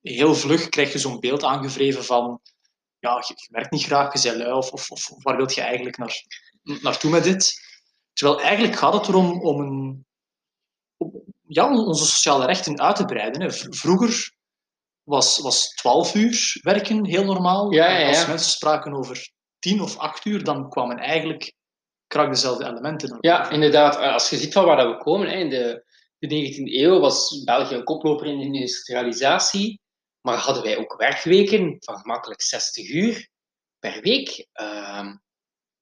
heel vlug krijg je zo'n beeld aangevreven van ja, je, werkt niet graag, je bent lui, of, of, of waar wil je eigenlijk naar, naartoe met dit? Terwijl eigenlijk gaat het erom om, een, om ja, onze sociale rechten uit te breiden. Hè. Vroeger was, was 12 uur werken heel normaal. Ja, ja, Als mensen spraken over 10 of 8 uur, dan kwamen eigenlijk krak dezelfde elementen naar Ja, inderdaad. Eh, Als je ziet van waar dat we komen, hè, in de, de 19e eeuw was België een koploper in de industrialisatie. Maar hadden wij ook werkweken van gemakkelijk 60 uur per week. Ehm,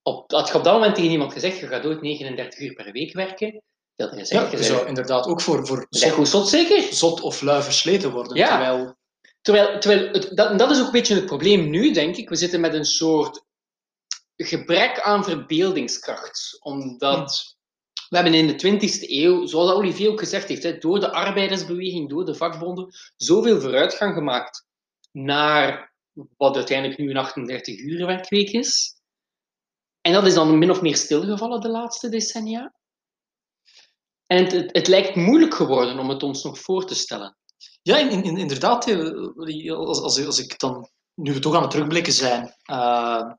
op, had je op dat moment tegen iemand gezegd, je gaat ooit 39 uur per week werken, dat je Ja, je zou inderdaad ook voor, voor zot, zot, zeker? zot of lui versleten worden. Ja. Terwijl, Terwijl, terwijl het, dat, dat is ook een beetje het probleem nu, denk ik. We zitten met een soort gebrek aan verbeeldingskracht. Omdat we hebben in de 20e eeuw, zoals Olivier ook gezegd heeft, door de arbeidersbeweging, door de vakbonden, zoveel vooruitgang gemaakt naar wat uiteindelijk nu een 38 uur werkweek is. En dat is dan min of meer stilgevallen de laatste decennia. En het, het, lijkt moeilijk geworden om het ons nog voor te stellen. Ja, in, in- inderdaad. eh, Als, als, als ik dan, nu we toch aan het terugblikken zijn, eh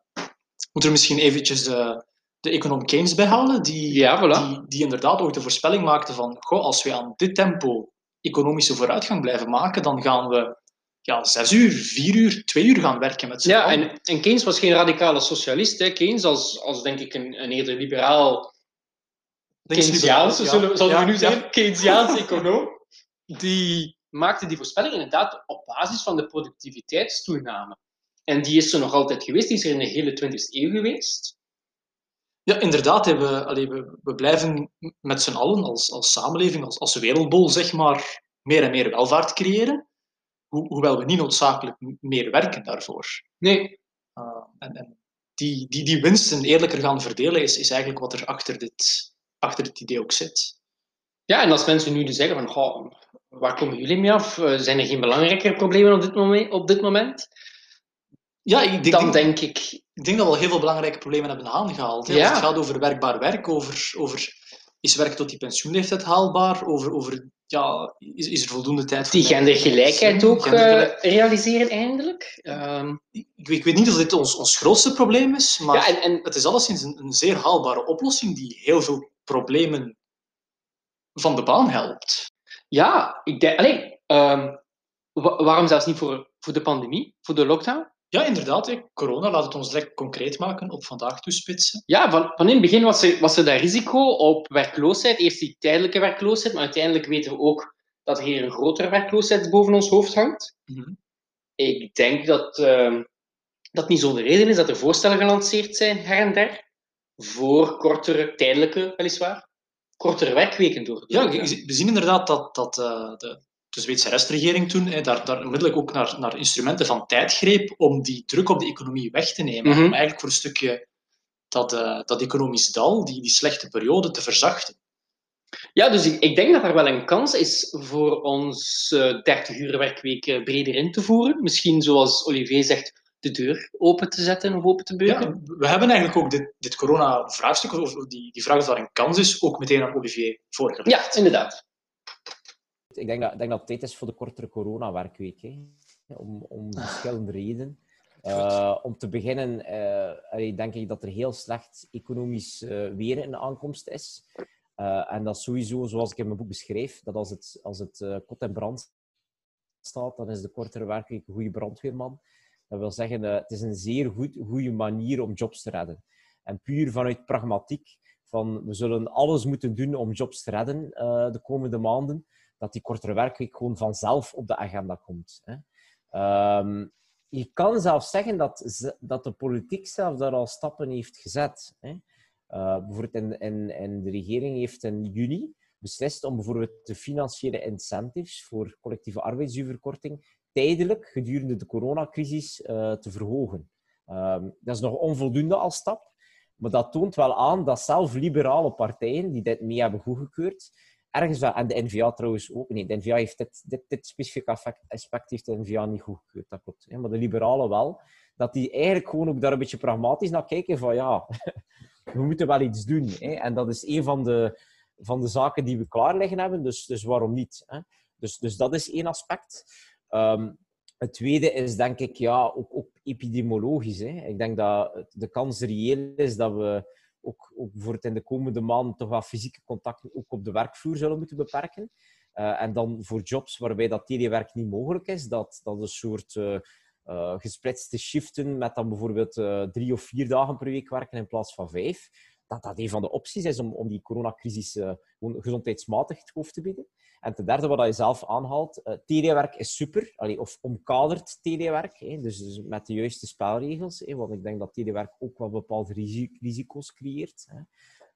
moet er misschien eventjes de, de econoom Keynes bij halen, die, Ja, voilà. die, die inderdaad ook de voorspelling maakte van, goh, als we aan dit tempo economische vooruitgang blijven maken, dan gaan we ja, zes uur, vier uur, twee uur gaan werken met z'n Ja, en, en Keynes was geen radicale socialist. Hè. Keynes als, als denk ik een, een eerder liberaal Keynesiaanse, Ja, zullen, zullen ja, we nu ja. zeggen, Keynesiaanse econoom, die maakte die voorspelling inderdaad op basis van de productiviteitstoename. En die is er nog altijd geweest, die is er in de hele 20e eeuw geweest. Ja, inderdaad. We, allee, we, we blijven met z'n allen als, als samenleving, als, als wereldbol, zeg maar, meer en meer welvaart creëren. Ho- hoewel we niet noodzakelijk meer werken daarvoor. Nee, Uh, en en die, die, die winsten eerlijker gaan verdelen, is, is eigenlijk wat er achter dit, achter dit idee ook zit. ja, en als mensen nu dus zeggen van, goh, waar komen jullie mee af? Eh, Zijn er geen belangrijkere problemen op dit moment? Op dit moment? Ja, ik denk, Dan denk, ik, ik denk dat we al heel veel belangrijke problemen hebben aangehaald. Hè. Ja. Als het gaat over werkbaar werk, over, over is werk tot die pensioenleeftijd haalbaar, over, over ja, is, is er voldoende tijd voor die gendergelijkheid ook eh, realiseren eindelijk. Ehm, ik, ik weet niet of dit ons, ons grootste probleem is, maar ja, en, en het is alleszins een, een zeer haalbare oplossing die heel veel problemen van de baan helpt. Ja, ik denk, allee, ehm, wa- waarom zelfs niet voor, voor de pandemie, voor de lockdown? Ja, inderdaad. Hè. Corona, laat het ons direct concreet maken, op vandaag toespitsen. Ja, van, van in het begin was er, was er dat risico op werkloosheid. Eerst die tijdelijke werkloosheid, maar uiteindelijk weten we ook dat er hier een grotere werkloosheid boven ons hoofd hangt. Mhm. Ik denk dat uh, dat niet zonder reden is dat er voorstellen gelanceerd zijn, her en der, voor kortere, tijdelijke, weliswaar, kortere werkweken door. Ja, we zien inderdaad dat, dat uh, de, de Zweedse restregering toen hè, daar, daar onmiddellijk ook naar, naar instrumenten van tijd greep om die druk op de economie weg te nemen. Mhm. Om eigenlijk voor een stukje dat, uh, dat economisch dal, die, die slechte periode, te verzachten. Ja, dus ik, ik denk dat er wel een kans is voor ons uh, 30 uur werkweek breder in te voeren. Misschien, zoals Olivier zegt, de deur open te zetten of open te beuken. Ja, we hebben eigenlijk ook dit, dit corona-vraagstuk, of die, die vraag of daar een kans is, ook meteen aan Olivier voorgelegd. Ja, inderdaad. Ik denk dat, denk dat het tijd is voor de kortere corona-werkweek. Hè. Om, om verschillende redenen. Uh, om te beginnen, uh, denk ik dat er heel slecht economisch uh, weer in de aankomst is. En dat sowieso, zoals ik in mijn boek beschreef, dat als het, als het kot en brand staat, dan is de kortere werkweek een goede brandweerman. Dat wil zeggen, het is een zeer goed, goede manier om jobs te redden. En puur vanuit pragmatiek, van we zullen alles moeten doen om jobs te redden de komende maanden, dat die kortere werkweek gewoon vanzelf op de agenda komt. Hè. Um, je kan zelfs zeggen dat, dat de politiek zelf daar al stappen heeft gezet. Hè. Uh, bijvoorbeeld in, de regering heeft in juni beslist om bijvoorbeeld de financiële incentives voor collectieve arbeidsduurverkorting tijdelijk gedurende de coronacrisis uh, te verhogen. Um, dat is nog onvoldoende als stap, maar dat toont wel aan dat zelf liberale partijen die dit mee hebben goedgekeurd, ergens wel, en de NVA trouwens ook, nee, de NVA heeft dit, dit, specifieke aspect heeft de NVA niet goedgekeurd, dat maar de liberalen wel, dat die eigenlijk gewoon ook daar een beetje pragmatisch naar kijken van ja, we moeten wel iets doen. Hè, en dat is een van de, van de zaken die we klaar liggen hebben, dus, dus waarom niet? Hè? Dus, dus dat is één aspect. Um, het tweede is denk ik ja, ook, ook epidemiologisch. Hè. Ik denk dat de kans reëel is dat we ook, ook bijvoorbeeld in de komende maanden toch wel fysieke contacten ook op de werkvloer zullen moeten beperken. Uh, en dan voor jobs waarbij dat telewerk niet mogelijk is, dat, dat een soort uh, uh, gesplitste shiften met dan bijvoorbeeld drie of vier dagen per week werken in plaats van vijf, dat dat een van de opties is om, om die coronacrisis gewoon gezondheidsmatig het hoofd te bieden. En ten derde, wat je zelf aanhaalt, uh, telewerk is super, allee, of omkaderd telewerk, hè, dus, dus, met de juiste spelregels, hè, want ik denk dat telewerk ook wel bepaalde risico's creëert. Hè.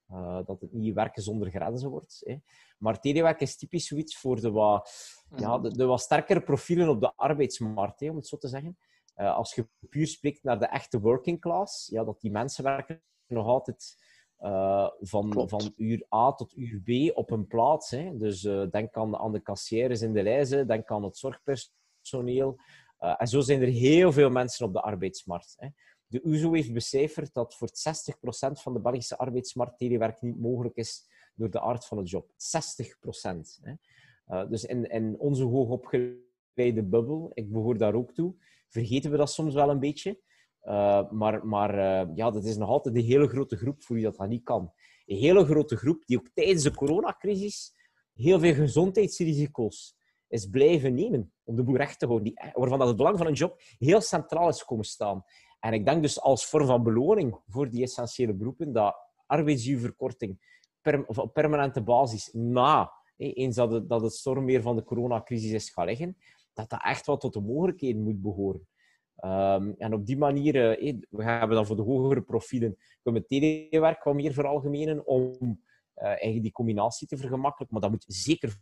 Uh, dat het niet werken zonder grenzen wordt. Hè. Maar telewerk is typisch zoiets voor de wat, ja, de, de wat sterkere profielen op de arbeidsmarkt, hè, om het zo te zeggen. Uh, als je puur spreekt naar de echte working class, ja, dat die mensen werken nog altijd uh, van, van uur A tot uur B op een plaats. Hè. Dus uh, denk aan, aan de kassières in de lijzen, denk aan het zorgpersoneel. Uh, en zo zijn er heel veel mensen op de arbeidsmarkt. Hè. De USO heeft becijferd dat voor 60% van de Belgische arbeidsmarkt telewerk niet mogelijk is door de aard van het job. 60%. Hè. dus in, in onze hoogopgeleide bubbel, ik behoor daar ook toe, vergeten we dat soms wel een beetje. Uh, maar maar uh, ja, dat is nog altijd een hele grote groep voor wie dat, dat niet kan. Een hele grote groep die ook tijdens de coronacrisis heel veel gezondheidsrisico's is blijven nemen om de boel recht te houden. Die, waarvan dat het belang van een job heel centraal is komen staan. En ik denk dus als vorm van beloning voor die essentiële beroepen dat arbeidsduurverkorting per, op permanente basis na, eens dat het, dat het stormweer van de coronacrisis is gaan liggen, dat dat echt wel tot de mogelijkheden moet behoren. Um, en op die manier, uh, we hebben dan voor de hogere profielen, kunnen we telewerk wat meer veralgemenen om uh, eigenlijk die combinatie te vergemakkelijken. Maar dat moet zeker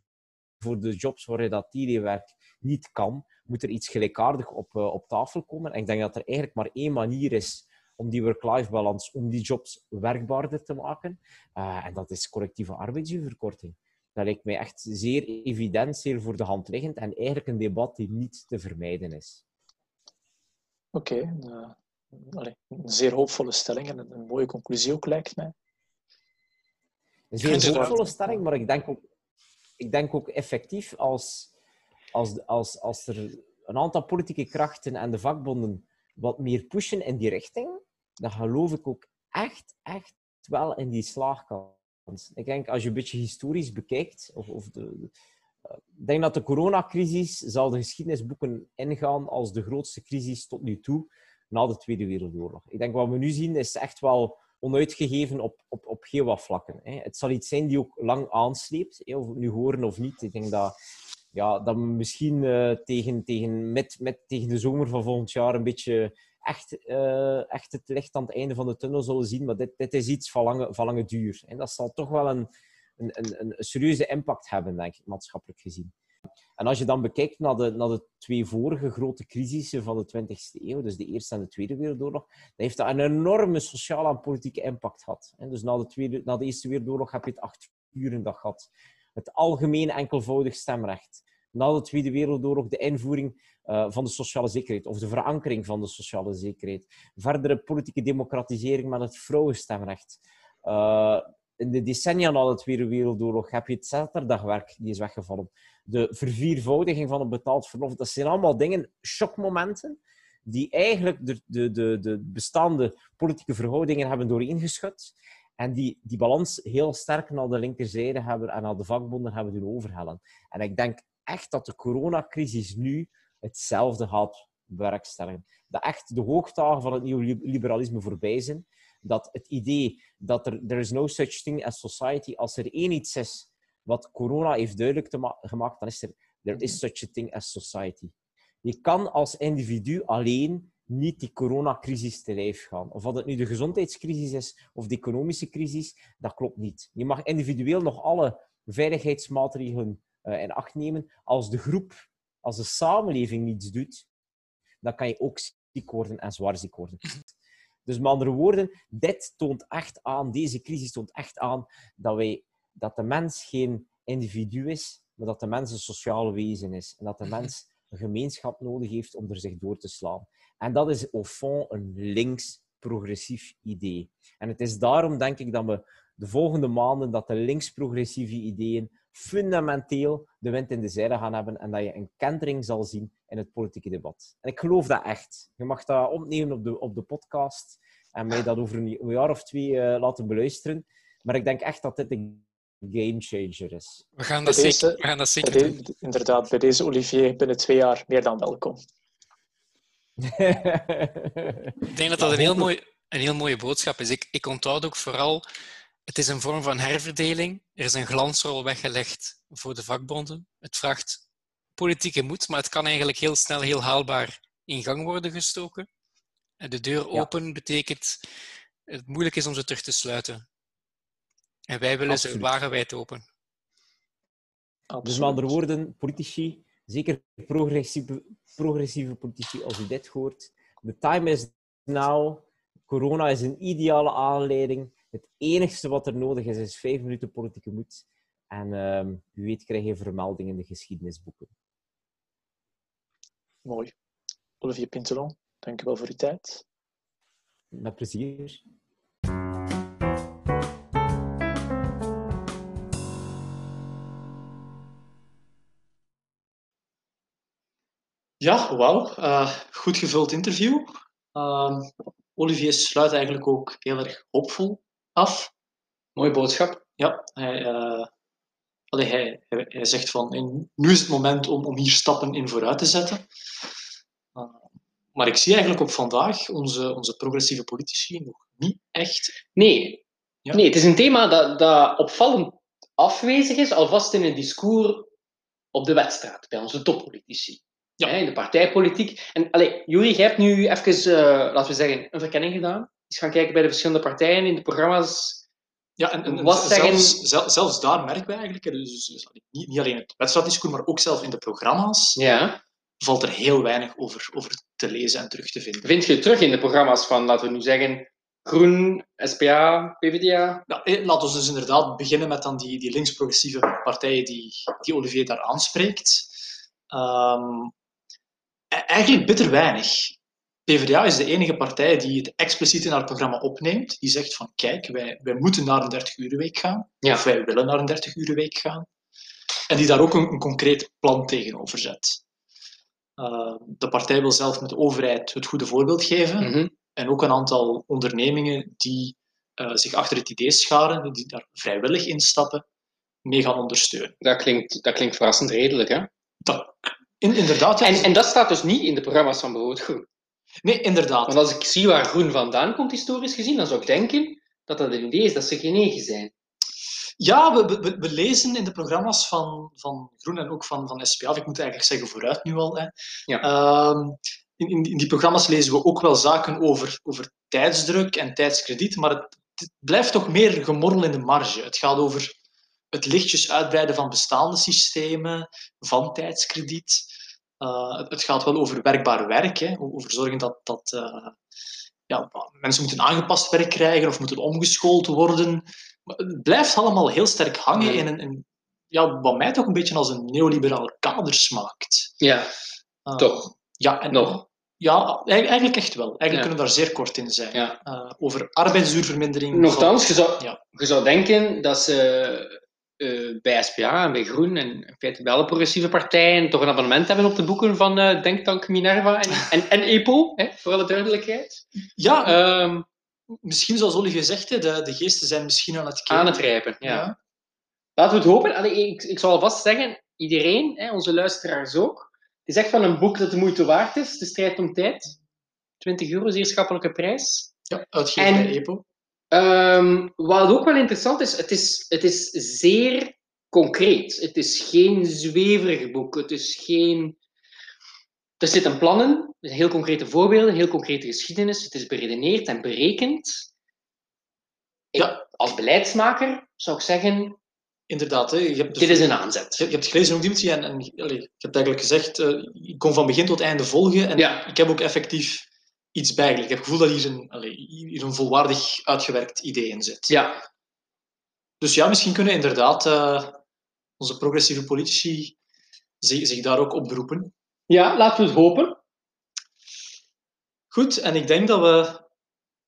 voor de jobs waar je dat telewerk niet kan, moet er iets gelijkaardig op, uh, op tafel komen. En ik denk dat er eigenlijk maar één manier is om die work-life balance, om die jobs werkbaarder te maken. en dat is collectieve arbeidsuurverkorting. Dat lijkt mij echt zeer evident, zeer voor de hand liggend en eigenlijk een debat die niet te vermijden is. Oké, okay, uh, een zeer hoopvolle stelling en een, een, mooie conclusie ook, lijkt mij. Een zeer hoopvolle stelling, maar ik denk ook, ik denk ook effectief als, als, als, als er een aantal politieke krachten en de vakbonden wat meer pushen in die richting, dan geloof ik ook echt, echt wel in die slaagkans. Ik denk, als je een beetje historisch bekijkt, of, of de, Ik denk dat de coronacrisis zal de geschiedenisboeken ingaan als de grootste crisis tot nu toe na de Tweede Wereldoorlog. Ik denk wat we nu zien is echt wel onuitgegeven op, op, op heel wat vlakken. Hè. Het zal iets zijn die ook lang aansleept, of we het nu horen of niet. Ik denk dat, ja, dat we misschien uh, tegen, tegen, met, met, tegen de zomer van volgend jaar een beetje echt, uh, echt het licht aan het einde van de tunnel zullen zien. Maar dit, dit is iets van lange, van lange duur. En dat zal toch wel een, een, een, serieuze impact hebben, denk ik, maatschappelijk gezien. En als je dan bekijkt naar de, naar de twee vorige grote crisissen van de 20e eeuw, dus de Eerste en de Tweede Wereldoorlog, dan heeft dat een enorme sociale en politieke impact gehad. Dus na de, tweede, na de Eerste Wereldoorlog heb je het acht dag gehad. Het algemeen enkelvoudig stemrecht. Na de Tweede Wereldoorlog de invoering uh, van de sociale zekerheid, of de verankering van de sociale zekerheid. Verdere politieke democratisering met het vrouwenstemrecht. Uh, in de decennia na de Tweede Wereldoorlog heb je het zaterdagwerk, die is weggevallen. De verviervoudiging van het betaald verlof. Dat zijn allemaal dingen, shockmomenten, die eigenlijk de, de, de, de bestaande politieke verhoudingen hebben dooreengeschud. En die die balans heel sterk naar de linkerzijde hebben en naar de vakbonden hebben doen overhellen. En ik denk echt dat de coronacrisis nu hetzelfde gaat bewerkstelligen. Dat echt de hoogdagen van het nieuwe liberalisme voorbij zijn dat het idee dat er there is no such thing as society, als er één iets is wat corona heeft duidelijk gemaakt, dan is er there is such a thing as society. Je kan als individu alleen niet die coronacrisis te lijf gaan. Of wat het nu de gezondheidscrisis is of de economische crisis, dat klopt niet. Je mag individueel nog alle veiligheidsmaatregelen uh, in acht nemen. Als de groep, als de samenleving niets doet, dan kan je ook ziek worden en zwaar ziek worden. Dus met andere woorden, dit toont echt aan, deze crisis toont echt aan dat, wij, dat de mens geen individu is, maar dat de mens een sociaal wezen is. En dat de mens een gemeenschap nodig heeft om er zich door te slaan. En dat is au fond een links-progressief idee. En het is daarom, denk ik, dat we de volgende maanden dat de links-progressieve ideeën fundamenteel de wind in de zeilen gaan hebben en dat je een kentering zal zien in het politieke debat. En ik geloof dat echt. Je mag dat opnemen op de, op de podcast en mij dat over een jaar of twee uh, laten beluisteren. Maar ik denk echt dat dit een gamechanger is. We gaan dat zeker, we gaan dat zeker doen. Inderdaad, bij deze Olivier binnen twee jaar meer dan welkom. ik denk dat dat een heel, mooi, een heel mooie boodschap is. Ik, ik onthoud ook vooral het is een vorm van herverdeling. Er is een glansrol weggelegd voor de vakbonden. Het vraagt politieke moed, maar het kan eigenlijk heel snel, heel haalbaar in gang worden gestoken. En de deur open betekent het moeilijk is om ze terug te sluiten. En wij willen Absoluut. ze wagenwijd open. Dus met andere woorden, politici, zeker progressieve, progressieve politici, als u dit hoort, the time is now. Corona is een ideale aanleiding het enigste wat er nodig is, is vijf minuten politieke moed. En uh, wie weet krijg je vermelding in de geschiedenisboeken. Mooi. Olivier Pintelon, dank je wel voor uw tijd. Met plezier. Ja, wauw. Uh, goed gevuld interview. Uh, Olivier sluit eigenlijk ook heel erg hoopvol af. Mooie boodschap. Ja, hij, uh, hij, hij, zegt van nu is het moment om, om hier stappen in vooruit te zetten. Uh, maar ik zie eigenlijk op vandaag onze, onze progressieve politici nog niet echt. Nee, ja. nee het is een thema dat, dat opvallend afwezig is, alvast in het discours op de wedstrijd bij onze toppolitici. Ja. in de partijpolitiek. En allee, jij hebt nu even, uh, laten we zeggen, een verkenning gedaan eens gaan kijken bij de verschillende partijen in de programma's. Ja, en, en wat zelfs, zelfs, zelfs, daar merken we eigenlijk, dus, dus, niet, niet, alleen het wedstrijddiscours, maar ook zelf in de programma's, ja. valt er heel weinig over, over te lezen en terug te vinden. Vind je terug in de programma's van, laten we nu zeggen, Groen, SPA, PvdA? Eh, laten we dus inderdaad beginnen met dan die, die links-progressieve partijen die, die Olivier daar aanspreekt. Um, eigenlijk bitter weinig. PvdA is de enige partij die het expliciet in haar programma opneemt. Die zegt van, kijk, wij, wij moeten naar een 30-urenweek gaan. Of wij willen naar een 30-urenweek gaan. En die daar ook een, een concreet plan tegenover zet. Uh, de partij wil zelf met de overheid het goede voorbeeld geven. Mhm. En ook een aantal ondernemingen die uh, zich achter het idee scharen, die daar vrijwillig instappen, mee gaan ondersteunen. Dat klinkt, dat klinkt verrassend redelijk, hè? Dat, in, inderdaad. ja. En, en dat staat dus niet in de programma's van bijvoorbeeld Groen. Nee, inderdaad. Want als ik zie waar Groen vandaan komt, historisch gezien, dan zou ik denken dat dat een idee is dat ze genegen zijn. Ja, we, we, we lezen in de programma's van, van Groen en ook van, van SPA, ik moet eigenlijk zeggen vooruit nu al. Hè. Ja. Ehm, in, in, in die programma's lezen we ook wel zaken over, over tijdsdruk en tijdskrediet, maar het, het blijft toch meer gemorrel in de marge. Het gaat over het lichtjes uitbreiden van bestaande systemen, van tijdskrediet. Eh, het, gaat wel over werkbaar werk, hè, over zorgen dat, dat eh, ja, mensen moeten aangepast werk krijgen of moeten omgeschoold worden. Maar het blijft allemaal heel sterk hangen in een, ja, wat mij toch een beetje als een neoliberale kader smaakt. Ja, Eh, toch. Ja, en, Nog. Ja, eigenlijk echt wel. Eigenlijk Ja. kunnen we daar zeer kort in zijn. Ja. Over arbeidsduurvermindering. Nochtans, je zou, Ja. je zou denken dat ze bij SPA en bij Groen en in feite bij alle progressieve partijen toch een abonnement hebben op de boeken van eh, Denktank Minerva en, en, en EPO, hè, voor alle duidelijkheid. Ja, Ehm, misschien zoals Olivier zegt, de, de geesten zijn misschien aan het keren. aan het rijpen, ja. Ja. Laten we het hopen. Allee, ik, ik zal alvast zeggen, iedereen, hè, onze luisteraars ook, het is echt wel een boek dat de moeite waard is, De Strijd om Tijd. 20 euro, zeer schappelijke prijs. Ja, uitgeverij En- EPO. Ehm, wat ook wel interessant is, het is, het is zeer concreet. Het is geen zweverig boek. Het is geen... Er zitten plannen, heel concrete voorbeelden, heel concrete geschiedenis. Het is beredeneerd en berekend. Ik- Ja. Als beleidsmaker zou ik zeggen, Inderdaad, hè, je hebt dit is een aanzet. Je, je hebt gelezen ook Dimitri, en, en allee, je hebt eigenlijk gezegd, eh, ik kon van begin tot einde volgen en Ja. ik heb ook effectief iets. Ik heb het gevoel dat hier een, hier een volwaardig uitgewerkt idee in zit. Ja, Dus ja, misschien kunnen inderdaad eh, onze progressieve politici zich, zich daar ook op beroepen. ja laten we het hopen. Goed, en ik denk dat we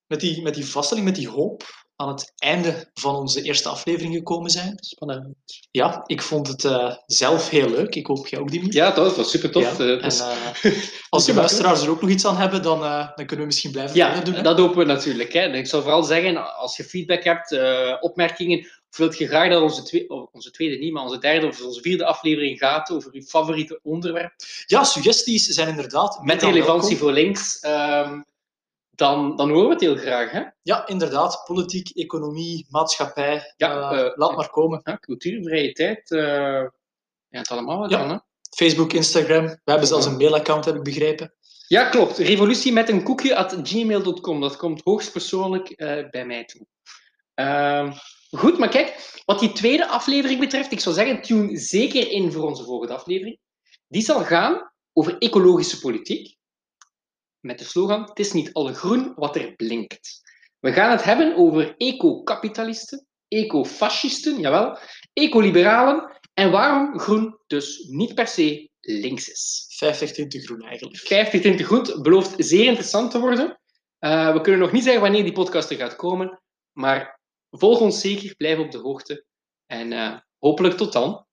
met die, met die vaststelling, met die hoop, aan het einde van onze eerste aflevering gekomen zijn. Spannend. Ja, ik vond het eh, zelf heel leuk. Ik hoop jij ook, Dimitri. Ja, dat was super tof. Ja, Eh, En, was- eh, als de luisteraars er ook nog iets aan hebben, dan, eh, dan kunnen we misschien blijven Ja, verder doen. hè? dat hopen we natuurlijk. Hè. Ik zou vooral zeggen, als je feedback hebt, eh, opmerkingen, of wilt je graag dat onze, twee, onze tweede niet, maar onze derde of onze vierde aflevering gaat over uw favoriete onderwerp, Ja, suggesties zijn inderdaad met relevantie welkom. voor links, ehm, dan, dan horen we het heel graag. Hè. Ja, inderdaad. Politiek, economie, maatschappij. Ja, eh, eh, laat maar komen. Ja, cultuur, vrije tijd, eh, ja, het allemaal wat Ja. dan. Hè. Facebook, Instagram. We hebben zelfs een mailaccount, heb ik begrepen. Ja, klopt. Revolutie met een koekje at gmail.com. Dat komt hoogstpersoonlijk bij mij toe. Ehm, goed, maar kijk, wat die tweede aflevering betreft, ik zou zeggen, tune zeker in voor onze volgende aflevering. Die zal gaan over ecologische politiek. Met de slogan: Het is niet alle groen wat er blinkt. We gaan het hebben over eco-kapitalisten, eco-fascisten, jawel, ecoliberalen en waarom groen dus niet per se links is. 50 groen eigenlijk. 50 tinten goed belooft zeer interessant te worden. Eh, we kunnen nog niet zeggen wanneer die podcast er gaat komen, maar volg ons zeker, blijf op de hoogte en eh, hopelijk tot dan.